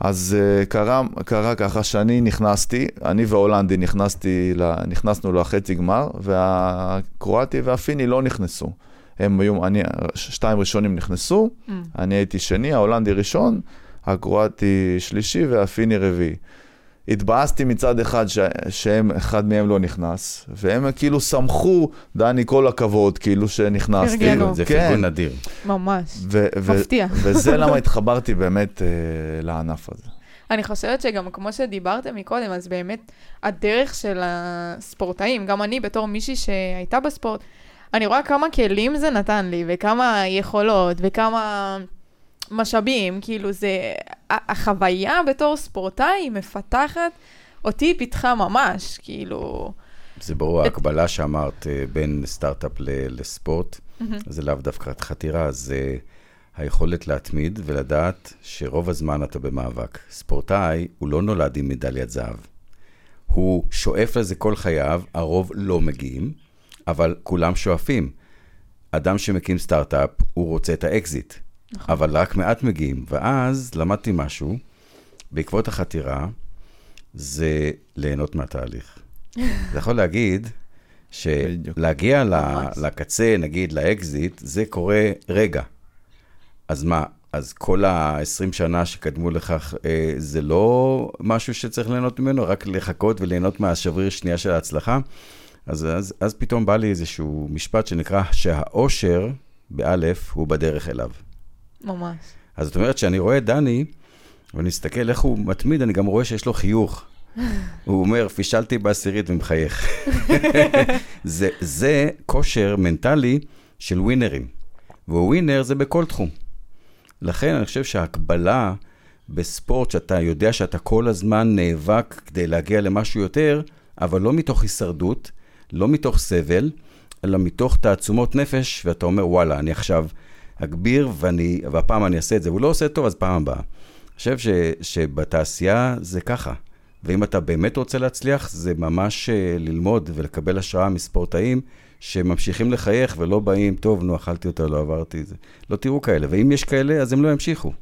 אז uh, קרה, קרה ככה שאני נכנסתי, אני והולנדי נכנסתי, ל- נכנסנו לחצי גמר, והקרואטי והפיני לא נכנסו. הם היו, אני, שתיים ראשונים נכנסו, Mm. אני הייתי שני, ההולנדי ראשון, הקרואטי שלישי והפיני רביעי. התבאסתי מצד אחד ש... שהם, אחד מהם לא נכנס, והם כאילו שמחו, דני, כל הכבוד, כאילו שנכנסתי. פרגנו. זה כן. פרגון נדיר. ממש. ו- ו- מפתיע. וזה למה התחברתי באמת אה, לענף הזה. אני חושבת שגם כמו שדיברתם מקודם, אז באמת הדרך של הספורטאים, גם אני בתור מישהי שהייתה בספורט, אני רואה כמה כלים זה נתן לי, וכמה יכולות, וכמה משאבים, כאילו זה, החוויה בתור ספורטאי מפתחת, אותי פיתחה ממש, כאילו... זה ברור, ההקבלה שאמרת אה, בין סטארט-אפ לספורט, מהמם. זה לאו דווקא חתירה, זה היכולת להתמיד ולדעת שרוב הזמן אתה במאבק. ספורטאי, הוא לא נולד עם מדליית זהב. הוא שואף לזה כל חייו, הרוב לא מגיעים, אבל כולם שואפים. אדם שמקים סטארט-אפ, הוא רוצה את האקזיט, נכון. אבל רק מעט מגיעים. ואז למדתי משהו, בעקבות החתירה, זה ליהנות מהתהליך. אתה יכול להגיד. שלהגיע ל-. לקצה, נגיד לאקזיט, זה קורה רגע. אז מה, אז כל ה-20 שנה שקדמו לכך, אה, זה לא משהו שצריך ליהנות ממנו, רק לחכות וליהנות מהשבריר שנייה של ההצלחה? אז, אז, אז פתאום בא לי איזשהו משפט שנקרא שהאושר, באלף, הוא בדרך אליו. ממש. אז זאת אומרת שאני רואה את דני, ואני מסתכל איך הוא מתמיד, אני גם רואה שיש לו חיוך. הוא אומר, פישלתי בעשירית ומחייך. זה, זה כושר מנטלי של ווינרים, וווינר זה בכל תחום. לכן אני חושב שההקבלה בספורט, שאתה יודע שאתה כל הזמן נאבק כדי להגיע למשהו יותר, אבל לא מתוך הישרדות, לא מתוך סבל, אלא מתוך תעצומות נפש, ואתה אומר, וואלה, אני עכשיו אגביר, ואני, והפעם אני אעשה את זה. הוא לא עושה טוב, אז פעם הבאה. חושב ש, שבתעשייה זה ככה. ואם אתה באמת רוצה להצליח, זה ממש אה, ללמוד ולקבל השראה מספורטאים שממשיכים לחייך ולא באים, טוב, נו, אכלתי אותה, לא עברתי את זה. לא תראו כאלה, ואם יש כאלה, אז הם לא ימשיכו.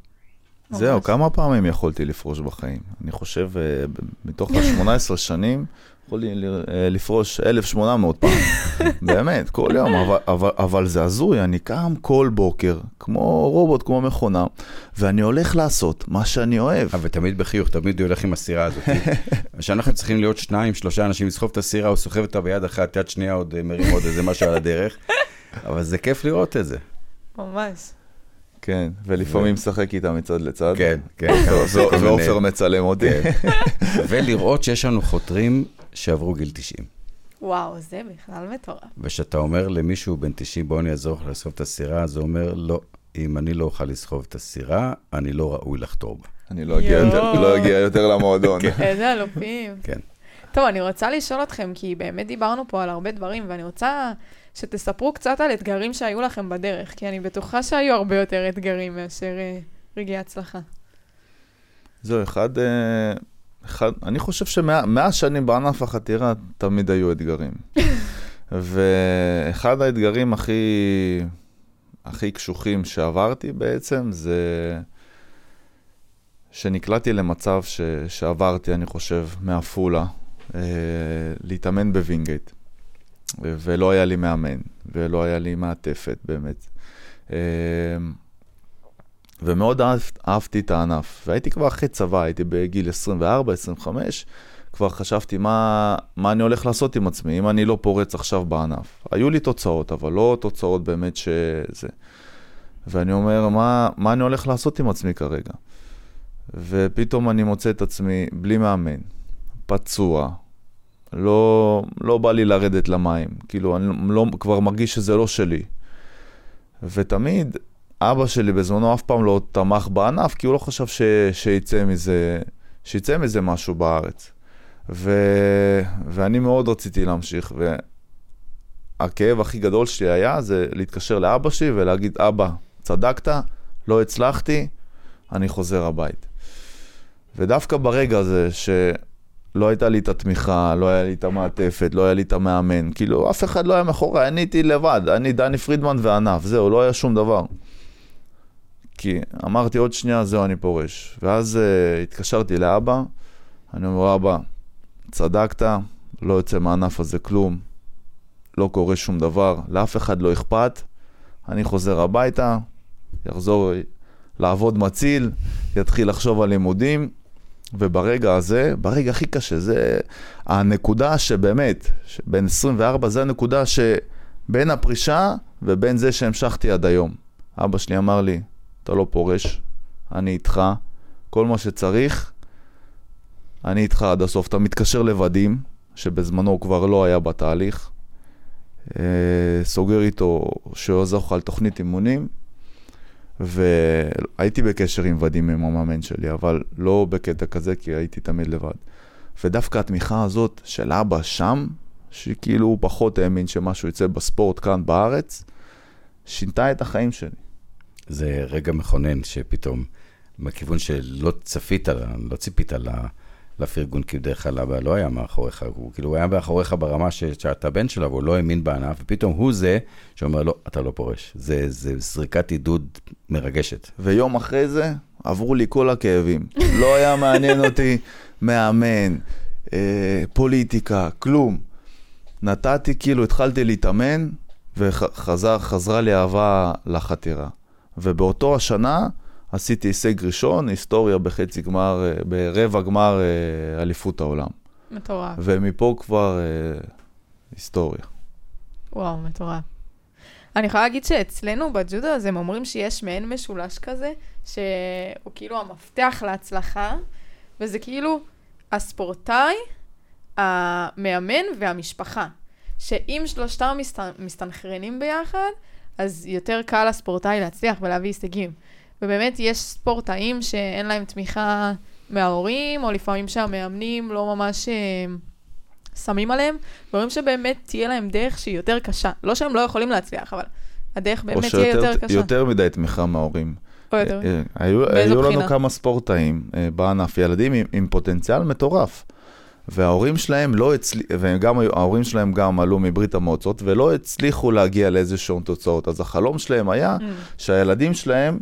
זהו. כמה פעמים יכולתי לפרוש בחיים? אני חושב, אה, מתוך ה-18 שנים, יכולתי ל- אה, לפרוש 1,800 פעם. באמת, כל יום, אבל, אבל, אבל זה הזוי, אני קם כל בוקר, כמו רובוט, כמו מכונה, ואני הולך לעשות מה שאני אוהב. אבל תמיד בחיוך, תמיד הוא הולך עם הסירה הזאת. שאנחנו צריכים להיות שניים, שלושה אנשים לסחוב את הסירה, הוא סוחב אותה ביד אחת, יד שנייה עוד אה, מרים עוד איזה משהו על הדרך. אבל זה כיף לראות את זה. ממש. כן, ולפעמים משחק איתה מצד לצד. כן, כן. ועופר מצלם אותי. כן. ולראות שיש לנו חותרים שעברו גיל 90. וואו, זה בכלל מטורף. וכשאתה אומר למישהו בן 90, בוא אני אעזור לך לסחוב את הסירה, אז הוא אומר, לא, אם אני לא אוכל לסחוב את הסירה, אני לא ראוי לחתור בה. אני לא אגיע יותר-. לא אגיע יותר למועדון. איזה אלופים. כן. טוב, אני רוצה לשאול אתכם, כי באמת דיברנו פה על הרבה דברים, ואני רוצה שתספרו קצת על אתגרים שהיו לכם בדרך, כי אני בטוחה שהיו הרבה יותר אתגרים מאשר אה, רגעי הצלחה. זהו, אחד, אה, אחד, אני חושב שמאה שנים בענף החתירה תמיד היו אתגרים. ואחד האתגרים הכי, הכי קשוחים שעברתי בעצם זה שנקלעתי למצב ש, שעברתי, אני חושב, מעפולה, אה, להתאמן בווינגייט. ולא היה לי מאמן, ולא היה לי מעטפת באמת. אה, ומאוד אהב, אהבתי את הענף. והייתי כבר אחרי צבא, הייתי בגיל 24, 25, כבר חשבתי מה, מה אני הולך לעשות עם עצמי, אם אני לא פורץ עכשיו בענף. היו לי תוצאות, אבל לא תוצאות באמת שזה. ואני אומר, מה, מה אני הולך לעשות עם עצמי כרגע? ופתאום אני מוצא את עצמי בלי מאמן, פצוע, לא, לא בא לי לרדת למים, כאילו, אני לא, כבר מרגיש שזה לא שלי. ותמיד אבא שלי בזמנו אף פעם לא תמך בענף, כי הוא לא חשב ש, שיצא מזה, שיצא מזה משהו בארץ. ו, ואני מאוד רציתי להמשיך, והכאב הכי גדול שלי היה זה להתקשר לאבא שלי ולהגיד, אבא, צדקת, לא הצלחתי, אני חוזר הבית. ודווקא ברגע הזה שלא הייתה לי את התמיכה, לא היה לי את המעטפת, לא היה לי את המאמן, כאילו אף אחד לא היה מאחורי, אני הייתי לבד, אני דני פרידמן וענף, זהו, לא היה שום דבר. כי אמרתי עוד שנייה, זהו, אני פורש. ואז uh, התקשרתי לאבא, אני אומר, אבא, צדקת, לא יוצא מהענף הזה כלום, לא קורה שום דבר, לאף אחד לא אכפת, אני חוזר הביתה, יחזור לעבוד מציל, יתחיל לחשוב על לימודים, וברגע הזה, ברגע הכי קשה, זה הנקודה שבאמת, בין 24, זה הנקודה שבין הפרישה ובין זה שהמשכתי עד היום. אבא שלי אמר לי, אתה לא פורש, אני איתך, כל מה שצריך, אני איתך עד הסוף. אתה מתקשר לוודים, שבזמנו הוא כבר לא היה בתהליך, אה, סוגר איתו שהוא יעזור לך על תוכנית אימונים, והייתי בקשר עם ודים עם המאמן שלי, אבל לא בקטע כזה, כי הייתי תמיד לבד. ודווקא התמיכה הזאת של אבא שם, שכאילו הוא פחות האמין שמשהו יצא בספורט כאן בארץ, שינתה את החיים שלי. זה רגע מכונן שפתאום, מכיוון שלא צפית, לא ציפית ל... לפרגון, כי בדרך כלל אבא לא היה מאחוריך, הוא כאילו היה מאחוריך ברמה ש- שאתה בן שלו, והוא לא האמין בענף, ופתאום הוא זה שאומר, לא, אתה לא פורש. זה, זה זריקת עידוד מרגשת. ויום אחרי זה עברו לי כל הכאבים. לא היה מעניין אותי מאמן, אה, פוליטיקה, כלום. נתתי, כאילו, התחלתי להתאמן, וחזרה לי אהבה לחתירה. ובאותו השנה עשיתי הישג ראשון, היסטוריה בחצי גמר, אה, ברבע גמר אה, אליפות העולם. מטורף. ומפה כבר אה, היסטוריה. וואו, מטורף. אני יכולה להגיד שאצלנו בג'ודו אז הם אומרים שיש מעין משולש כזה, שהוא כאילו המפתח להצלחה, וזה כאילו הספורטאי, המאמן והמשפחה. שאם שלושתם מסת... מסתנכרנים ביחד, אז יותר קל לספורטאי להצליח ולהביא הישגים. ובאמת יש ספורטאים שאין להם תמיכה מההורים, או לפעמים שהמאמנים לא ממש... אה, שמים עליהם, ורואים שבאמת תהיה להם דרך שהיא יותר קשה. לא שהם לא יכולים להצליח, אבל הדרך או באמת תהיה יותר שיותר קשה. יותר מדי תמיכה מההורים. או יותר. אה, היו, באיזו היו לנו? כמה ספורטאים אה, בענף, ילדים עם, עם פוטנציאל מטורף. וההורים שלהם לא הצליחו, וגם היו- ההורים שלהם גם עלו מברית המועצות, ולא הצליחו להגיע לאיזשהן תוצאות. אז החלום שלהם היה Mm. שהילדים שלהם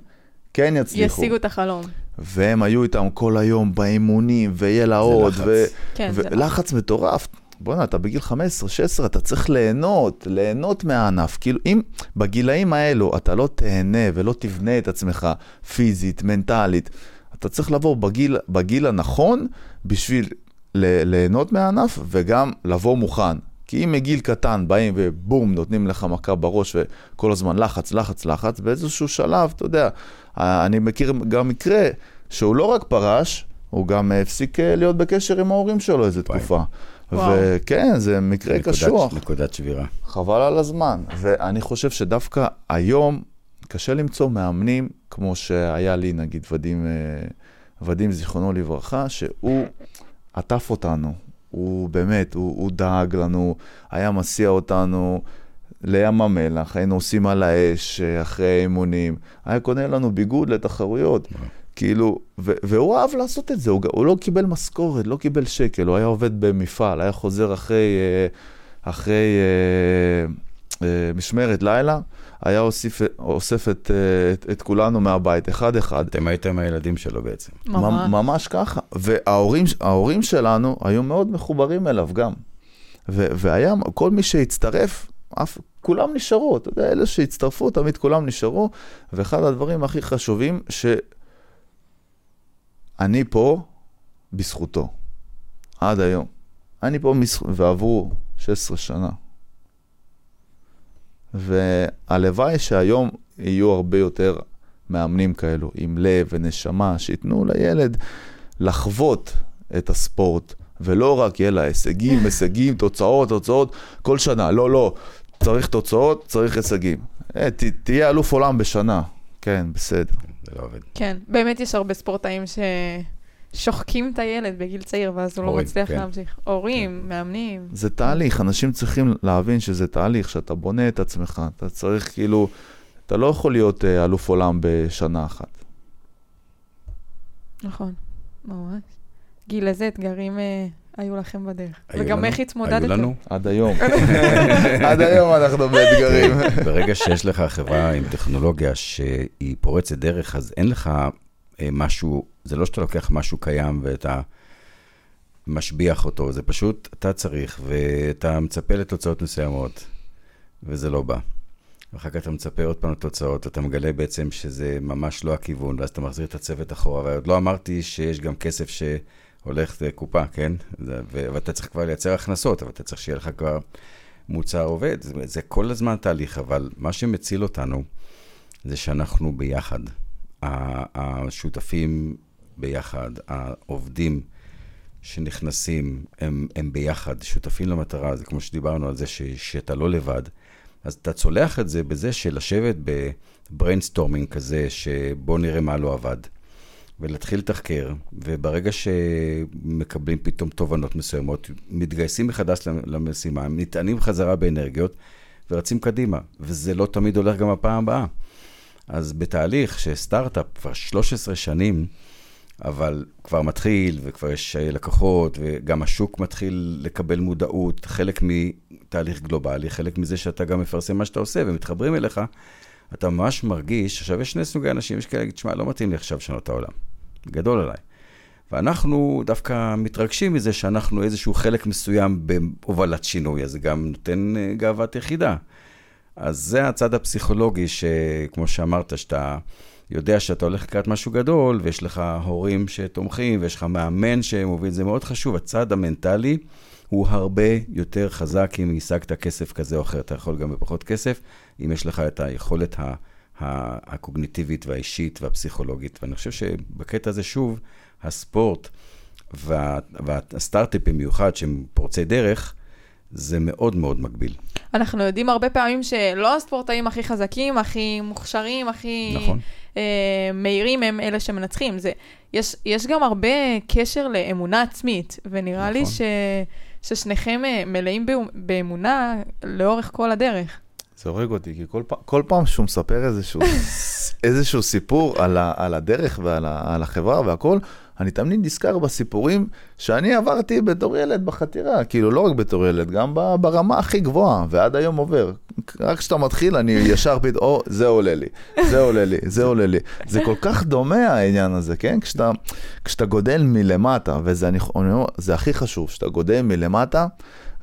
כן יצליחו. ישיגו את החלום. והם היו איתם כל היום באימונים, ויהיה לה עוד, לחץ. ו- כן, זה. ולחץ מטורף. בוא'נה, אתה בגיל 15, 16, אתה צריך ליהנות, ליהנות מהענף. כאילו, אם בגילאים האלו אתה לא תהנה ולא תבנה את עצמך פיזית, מנטלית, אתה צריך לבוא בגיל, בגיל הנכון בשביל ל- ליהנות מהענף וגם לבוא מוכן. כי אם מגיל קטן באים ובום, נותנים לך מכה בראש וכל הזמן לחץ, לחץ, לחץ, באיזשהו שלב, אתה יודע, אני מכיר גם מקרה שהוא לא רק פרש, הוא גם הפסיק אה, להיות בקשר עם ההורים שלו איזה וואי. תקופה. וכן, זה מקרה נקודת- קשוח, נקודת שבירה. חבל על הזמן. ואני חושב שדווקא היום קשה למצוא מאמנים, כמו שהיה לי, נגיד, ודים, אה, ודים זיכרונו לברכה, שהוא עטף אותנו. הוא באמת, הוא, הוא דאג לנו, היה מסיע אותנו לים המלח, היינו עושים על האש אה, אחרי האימונים, היה קונה לנו ביגוד לתחרויות. כאילו, ו- והוא אהב לעשות את זה, הוא, הוא לא קיבל משכורת, לא קיבל שקל, הוא היה עובד במפעל, היה חוזר אחרי, אה, אחרי אה, אה, משמרת לילה, היה אוסיף, אוסף את, את, את כולנו מהבית, אחד-אחד. אתם הייתם הילדים שלו בעצם. ממש. ממש ככה. וההורים ההורים שלנו היו מאוד מחוברים אליו גם. ו- והיה, כל מי שהצטרף, אף, כולם נשארו, אתה יודע, אלה שהצטרפו, תמיד כולם נשארו. ואחד הדברים הכי חשובים, שאני פה בזכותו, עד היום. אני פה, מזכ... ועברו 16 שנה. והלוואי שהיום יהיו הרבה יותר מאמנים כאלו, עם לב ונשמה, שייתנו לילד לחוות את הספורט, ולא רק יהיה לה הישגים, הישגים, תוצאות, תוצאות, כל שנה. לא, לא, צריך תוצאות, צריך הישגים. אה, ת, תהיה אלוף עולם בשנה. כן, בסדר. זה לא עובד. כן, באמת יש הרבה ספורטאים ששוחקים את הילד בגיל צעיר, ואז הוא לא מצליח כן. להמשיך. הורים, מאמנים. זה תהליך, אנשים צריכים להבין שזה תהליך, שאתה בונה את עצמך, אתה צריך כאילו, אתה לא יכול להיות אה, אלוף עולם בשנה אחת. נכון, ממש. גיל, איזה אתגרים אה, היו לכם בדרך? היו וגם לנו- איך התמודדתם? היו לנו. עד היום. עד היום אנחנו באתגרים. ברגע שיש לך חברה עם טכנולוגיה שהיא פורצת דרך, אז אין לך אה, משהו, זה לא שאתה לוקח משהו קיים ואתה משביח אותו, זה פשוט, אתה צריך, ואתה מצפה לתוצאות מסוימות, וזה לא בא. ואחר כך אתה מצפה עוד פעם לתוצאות, אתה מגלה בעצם שזה ממש לא הכיוון, ואז אתה מחזיר את הצוות אחורה, ועוד לא אמרתי שיש גם כסף שהולך לקופה, כן? ואתה צריך כבר לייצר הכנסות, אבל אתה צריך שיהיה לך כבר מוצר עובד. זה, זה כל הזמן תהליך, אבל מה שמציל אותנו זה שאנחנו ביחד. השותפים ביחד, העובדים שנכנסים, הם, הם ביחד, שותפים למטרה, זה כמו שדיברנו על זה ש, שאתה לא לבד. אז אתה צולח את זה בזה של לשבת ב brainstorming כזה, שבוא נראה מה לא עבד, ולהתחיל לתחקר, וברגע שמקבלים פתאום תובנות מסוימות, מתגייסים מחדש למשימה, נטענים חזרה באנרגיות, ורצים קדימה, וזה לא תמיד הולך גם הפעם הבאה. אז בתהליך שסטארט-אפ כבר 13 שנים, אבל כבר מתחיל, וכבר יש לקוחות, וגם השוק מתחיל לקבל מודעות, חלק מתהליך גלובלי, חלק מזה שאתה גם מפרסם מה שאתה עושה, ומתחברים אליך, אתה ממש מרגיש, עכשיו יש שני סוגי אנשים, יש כאלה, להגיד, שמע, לא מתאים לי עכשיו לשנות את העולם. גדול עליי. ואנחנו דווקא מתרגשים מזה שאנחנו איזשהו חלק מסוים בהובלת שינוי, אז זה גם נותן אה, גאוות יחידה. אז זה הצד הפסיכולוגי, שכמו שאמרת, שאתה יודע שאתה הולך לקראת משהו גדול, ויש לך הורים שתומכים, ויש לך מאמן שמוביל, זה מאוד חשוב. הצד המנטלי הוא הרבה יותר חזק אם השגת כסף כזה או אחר. אתה יכול גם בפחות כסף, אם יש לך את היכולת ה- הקוגניטיבית והאישית והפסיכולוגית. ואני חושב שבקטע הזה, שוב, הספורט וה, והסטארט-אפ במיוחד, שהם פורצי דרך, זה מאוד מאוד מגביל. אנחנו יודעים הרבה פעמים שלא הספורטאים הכי חזקים, הכי מוכשרים, הכי נכון. אה, מהירים הם אלה שמנצחים. זה, יש, יש גם הרבה קשר לאמונה עצמית, ונראה לי נכון. ש, ששניכם אה, מלאים באמ- באמונה לאורך כל הדרך. זה הורג אותי, כי כל, פעם, כל פעם שהוא מספר איזשהו, איזשהו סיפור על, ה, על הדרך ועל ה, על החברה והכל, אני תמיד נזכר בסיפורים שאני עברתי בתור ילד בחתירה, כאילו לא רק בתור ילד, גם ברמה הכי גבוהה, ועד היום עובר. רק כשאתה מתחיל, אני ישר פתאום, או, זה עולה לי, זה עולה לי, זה עולה לי. זה כל כך דומה העניין הזה, כן? כשאתה, כשאתה גודל מלמטה, וזה אני, אני אומר, זה הכי חשוב, כשאתה גודל מלמטה,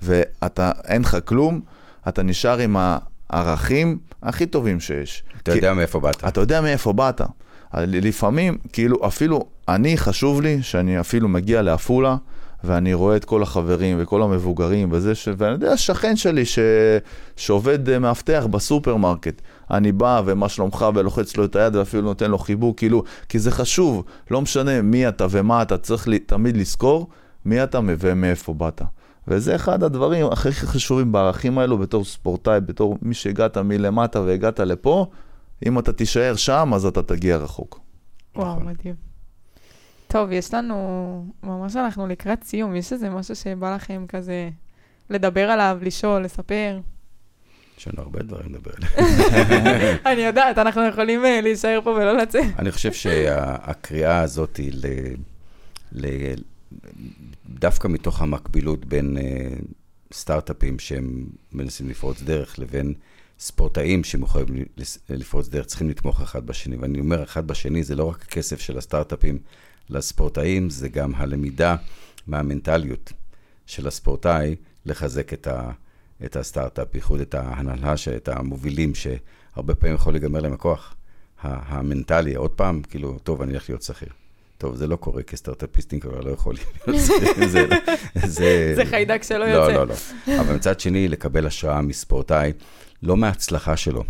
ואתה, אין לך כלום, אתה נשאר עם הערכים הכי טובים שיש. אתה כי, יודע מאיפה באת. אתה יודע מאיפה באת. לפעמים, כאילו, אפילו אני, חשוב לי שאני אפילו מגיע לעפולה, ואני רואה את כל החברים וכל המבוגרים וזה, ש... ואני יודע, שכן שלי ש... שעובד אה, מאבטח בסופרמרקט, אני בא ומה שלומך ולוחץ לו את היד ואפילו נותן לו חיבוק, כאילו, כי זה חשוב, לא משנה מי אתה ומה אתה, צריך לי, תמיד לזכור מי אתה ומאיפה באת. וזה אחד הדברים הכי חשובים בערכים האלו בתור ספורטאי, בתור מי שהגעת מלמטה והגעת לפה, אם אתה תישאר שם, אז אתה תגיע רחוק. וואו, נכון. מדהים. טוב, יש לנו, ממש אנחנו לקראת סיום, יש איזה משהו שבא לכם כזה לדבר עליו, לשאול, לספר? יש לנו הרבה דברים לדבר עליהם. אני יודעת, אנחנו יכולים אה, להישאר פה ולא לצאת. אני חושב שהקריאה הזאת היא דווקא מתוך המקבילות בין uh, סטארט-אפים שהם מנסים לפרוץ דרך לבין ספורטאים שמוכנים לפרוץ דרך, צריכים לתמוך אחד בשני. ואני אומר, אחד בשני זה לא רק הכסף של הסטארט-אפים לספורטאים, זה גם הלמידה מהמנטליות של הספורטאי לחזק את, ה, את הסטארט-אפ, בייחוד את ההנהלה, את המובילים, שהרבה פעמים יכול להיגמר להם הכוח המנטלי. עוד פעם, כאילו, טוב, אני הולך להיות שכיר. טוב, זה לא קורה, כי סטארט-אפיסטים כבר לא יכולים להיות זה, זה חיידק שלא לא, יוצא. לא, לא, לא. אבל מצד שני, לקבל השראה מספורטאי, לא מההצלחה שלו,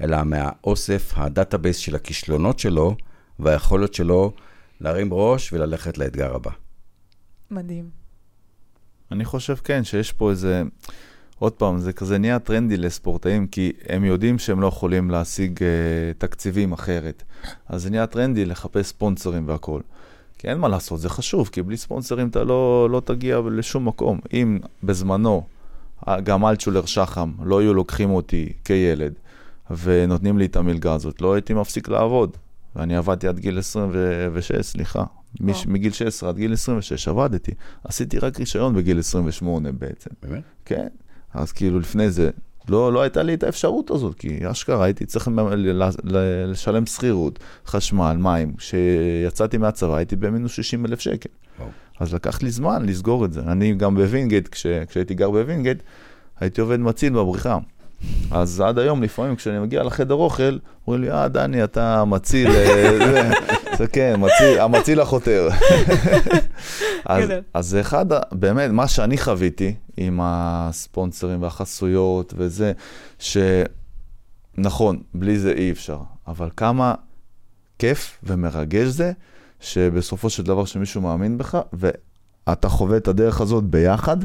אלא מהאוסף, ה database של הכישלונות שלו, והיכולת שלו להרים ראש וללכת לאתגר הבא. מדהים. אני חושב, כן, שיש פה איזה... עוד פעם, זה כזה נהיה טרנדי לספורטאים, כי הם יודעים שהם לא יכולים להשיג uh, תקציבים אחרת. אז זה נהיה טרנדי לחפש ספונסרים והכול. כי אין מה לעשות, זה חשוב, כי בלי ספונסרים אתה לא, לא תגיע לשום מקום. אם בזמנו, גם אלצ'ולר שחם, לא היו לוקחים אותי כילד, ונותנים לי את המלגה הזאת, לא הייתי מפסיק לעבוד. ואני עבדתי עד גיל 26, סליחה. מש, מגיל 16 עד גיל 26 עבדתי. עשיתי רק רישיון בגיל 28 בעצם. באמת? כן. אז כאילו לפני זה, לא, לא הייתה לי את האפשרות הזאת, כי אשכרה הייתי צריך לשלם שכירות, חשמל, מים. כשיצאתי מהצבא הייתי במינוס 60 אלף שקל. וואו. אז לקח לי זמן לסגור את זה. אני גם בווינגייט, כש, כשהייתי גר בווינגייט, הייתי עובד מציל בבריכה. אז עד היום, לפעמים כשאני מגיע לחדר אוכל, אומרים לי, אה, דני, אתה מציל, אה, כן, מציל, המציל החותר. אז זה אחד, באמת, מה שאני חוויתי עם הספונסרים והחסויות וזה, שנכון, בלי זה אי אפשר, אבל כמה כיף ומרגש זה, שבסופו של דבר שמישהו מאמין בך, ואתה חווה את הדרך הזאת ביחד,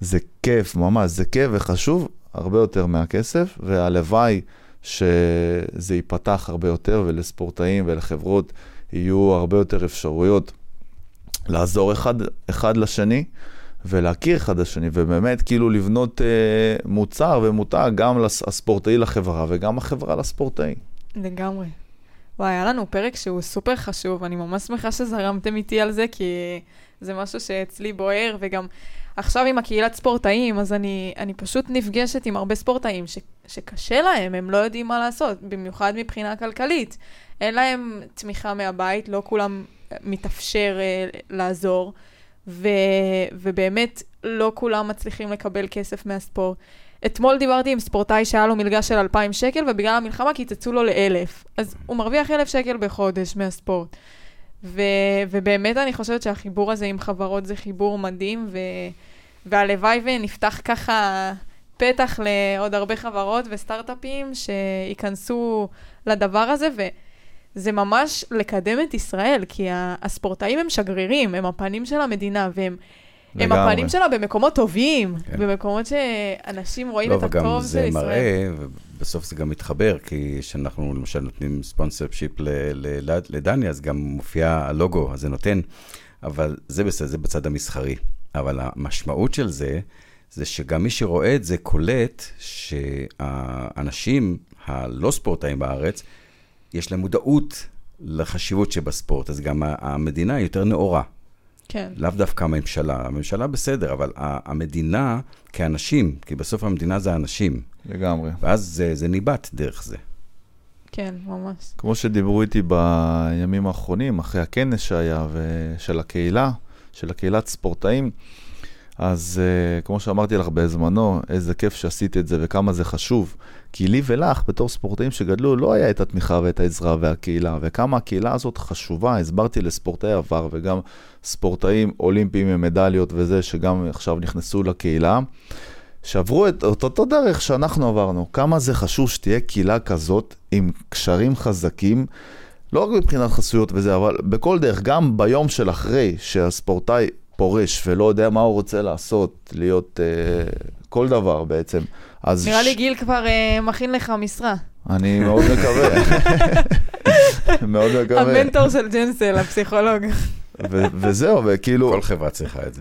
זה כיף, ממש, זה כיף וחשוב הרבה יותר מהכסף, והלוואי שזה ייפתח הרבה יותר, ולספורטאים ולחברות יהיו הרבה יותר אפשרויות לעזור אחד, אחד לשני. ולהכיר אחד לשני, ובאמת כאילו לבנות אה, מוצר ומותג גם לספורטאי לחברה וגם החברה לספורטאי. לגמרי. וואי, היה לנו פרק שהוא סופר חשוב, אני ממש שמחה שזרמתם איתי על זה, כי זה משהו שאצלי בוער, וגם עכשיו עם הקהילת ספורטאים, אז אני, אני פשוט נפגשת עם הרבה ספורטאים ש, שקשה להם, הם לא יודעים מה לעשות, במיוחד מבחינה כלכלית. אין להם תמיכה מהבית, לא כולם מתאפשר uh, לעזור, ו, ובאמת לא כולם מצליחים לקבל כסף מהספורט. אתמול דיברתי עם ספורטאי שהיה לו מלגה של 2,000 שקל, ובגלל המלחמה קיצצו לו לאלף. אז הוא מרוויח אלף שקל בחודש מהספורט. ו, ובאמת אני חושבת שהחיבור הזה עם חברות זה חיבור מדהים, ו, והלוואי ונפתח ככה פתח לעוד הרבה חברות וסטארט-אפים שייכנסו לדבר הזה, וזה ממש לקדם את ישראל, כי הספורטאים הם שגרירים, הם הפנים של המדינה, והם... הם הפנים שלה במקומות טובים, כן. במקומות שאנשים רואים לא, את הטוב של ישראל. לא, וגם זה מראה, ובסוף זה גם מתחבר, כי כשאנחנו למשל נותנים ספונסר שיפ לדני, אז גם מופיע הלוגו, אז זה נותן, אבל זה בסדר, זה בצד המסחרי. אבל המשמעות של זה, זה שגם מי שרואה את זה קולט שהאנשים הלא ספורטאים בארץ, יש להם מודעות לחשיבות שבספורט, אז גם המדינה היא יותר נאורה. כן. לאו דווקא הממשלה. הממשלה בסדר, אבל המדינה כאנשים, כי בסוף המדינה זה אנשים. לגמרי. ואז זה, זה ניבט דרך זה. כן, ממש. כמו שדיברו איתי בימים האחרונים, אחרי הכנס שהיה, של הקהילה, של הקהילת ספורטאים, אז uh, כמו שאמרתי לך בזמנו, איזה כיף שעשית את זה וכמה זה חשוב. כי לי ולך, בתור ספורטאים שגדלו, לא היה את התמיכה ואת העזרה והקהילה, וכמה הקהילה הזאת חשובה. הסברתי לספורטאי עבר וגם ספורטאים אולימפיים עם מדליות וזה, שגם עכשיו נכנסו לקהילה, שעברו את אותו דרך שאנחנו עברנו. כמה זה חשוב שתהיה קהילה כזאת עם קשרים חזקים. לא רק מבחינת חסויות וזה, אבל בכל דרך, גם ביום של אחרי שהספורטאי פורש ולא יודע מה הוא רוצה לעשות, להיות uh, כל דבר בעצם. אז נראה ש... לי גיל כבר uh, מכין לך משרה. אני מאוד מקווה. מאוד מקווה. המנטור של ג'נסל, הפסיכולוג. ו- וזהו, וכאילו... כל חברה צריכה את זה.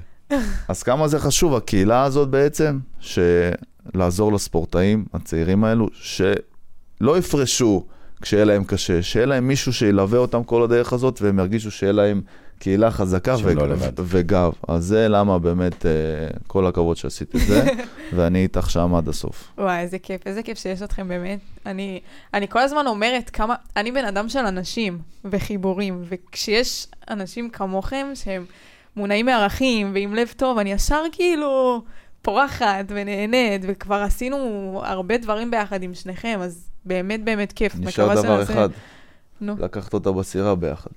אז כמה זה חשוב, הקהילה הזאת בעצם, שלעזור לספורטאים הצעירים האלו, שלא יפרשו כשיהיה להם קשה, שיהיה להם מישהו שילווה אותם כל הדרך הזאת, והם ירגישו שיהיה להם קהילה חזקה ו- לא וגב. אז זה למה באמת, uh, כל הכבוד שעשית את זה, ואני איתך שם עד הסוף. וואי, איזה כיף, איזה כיף שיש אתכם באמת. אני, אני כל הזמן אומרת כמה, אני בן אדם של אנשים וחיבורים, וכשיש אנשים כמוכם שהם מונעים מערכים ועם לב טוב, אני ישר כאילו פורחת ונהנית, וכבר עשינו הרבה דברים ביחד עם שניכם, אז באמת באמת כיף. נשאר דבר אחד. נו. לקחת אותה בסירה ביחד.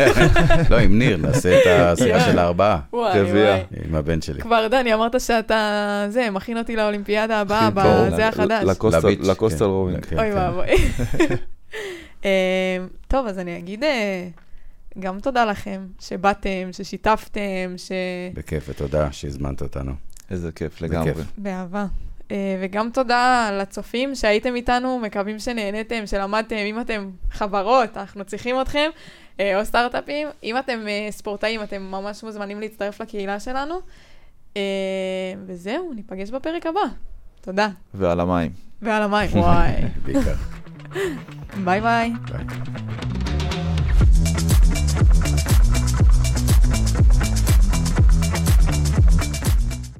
לא, עם ניר, נעשה את הסירה של הארבעה. וואי, וואי. עם הבן שלי. כבר, דני, אמרת שאתה, זה, מכין אותי לאולימפיאדה הבאה, בזה החדש. לקוסטל רובינג. כן, אוי כן. ואבוי. אמ, טוב, אז אני אגיד אה, גם תודה לכם, שבאתם, ששיתפתם, ש... בכיף, ותודה שהזמנת אותנו. איזה כיף, לגמרי. באהבה. אה, וגם תודה לצופים שהייתם איתנו, מקווים שנהניתם, שלמדתם, אם אתם חברות, אנחנו צריכים אתכם, אה, או סטארט-אפים. אם אתם אה, ספורטאים, אתם ממש מוזמנים להצטרף לקהילה שלנו. וזהו, ניפגש בפרק הבא. תודה. ועל המים. ועל המים, וואי. בעיקר. ביי ביי. ביי.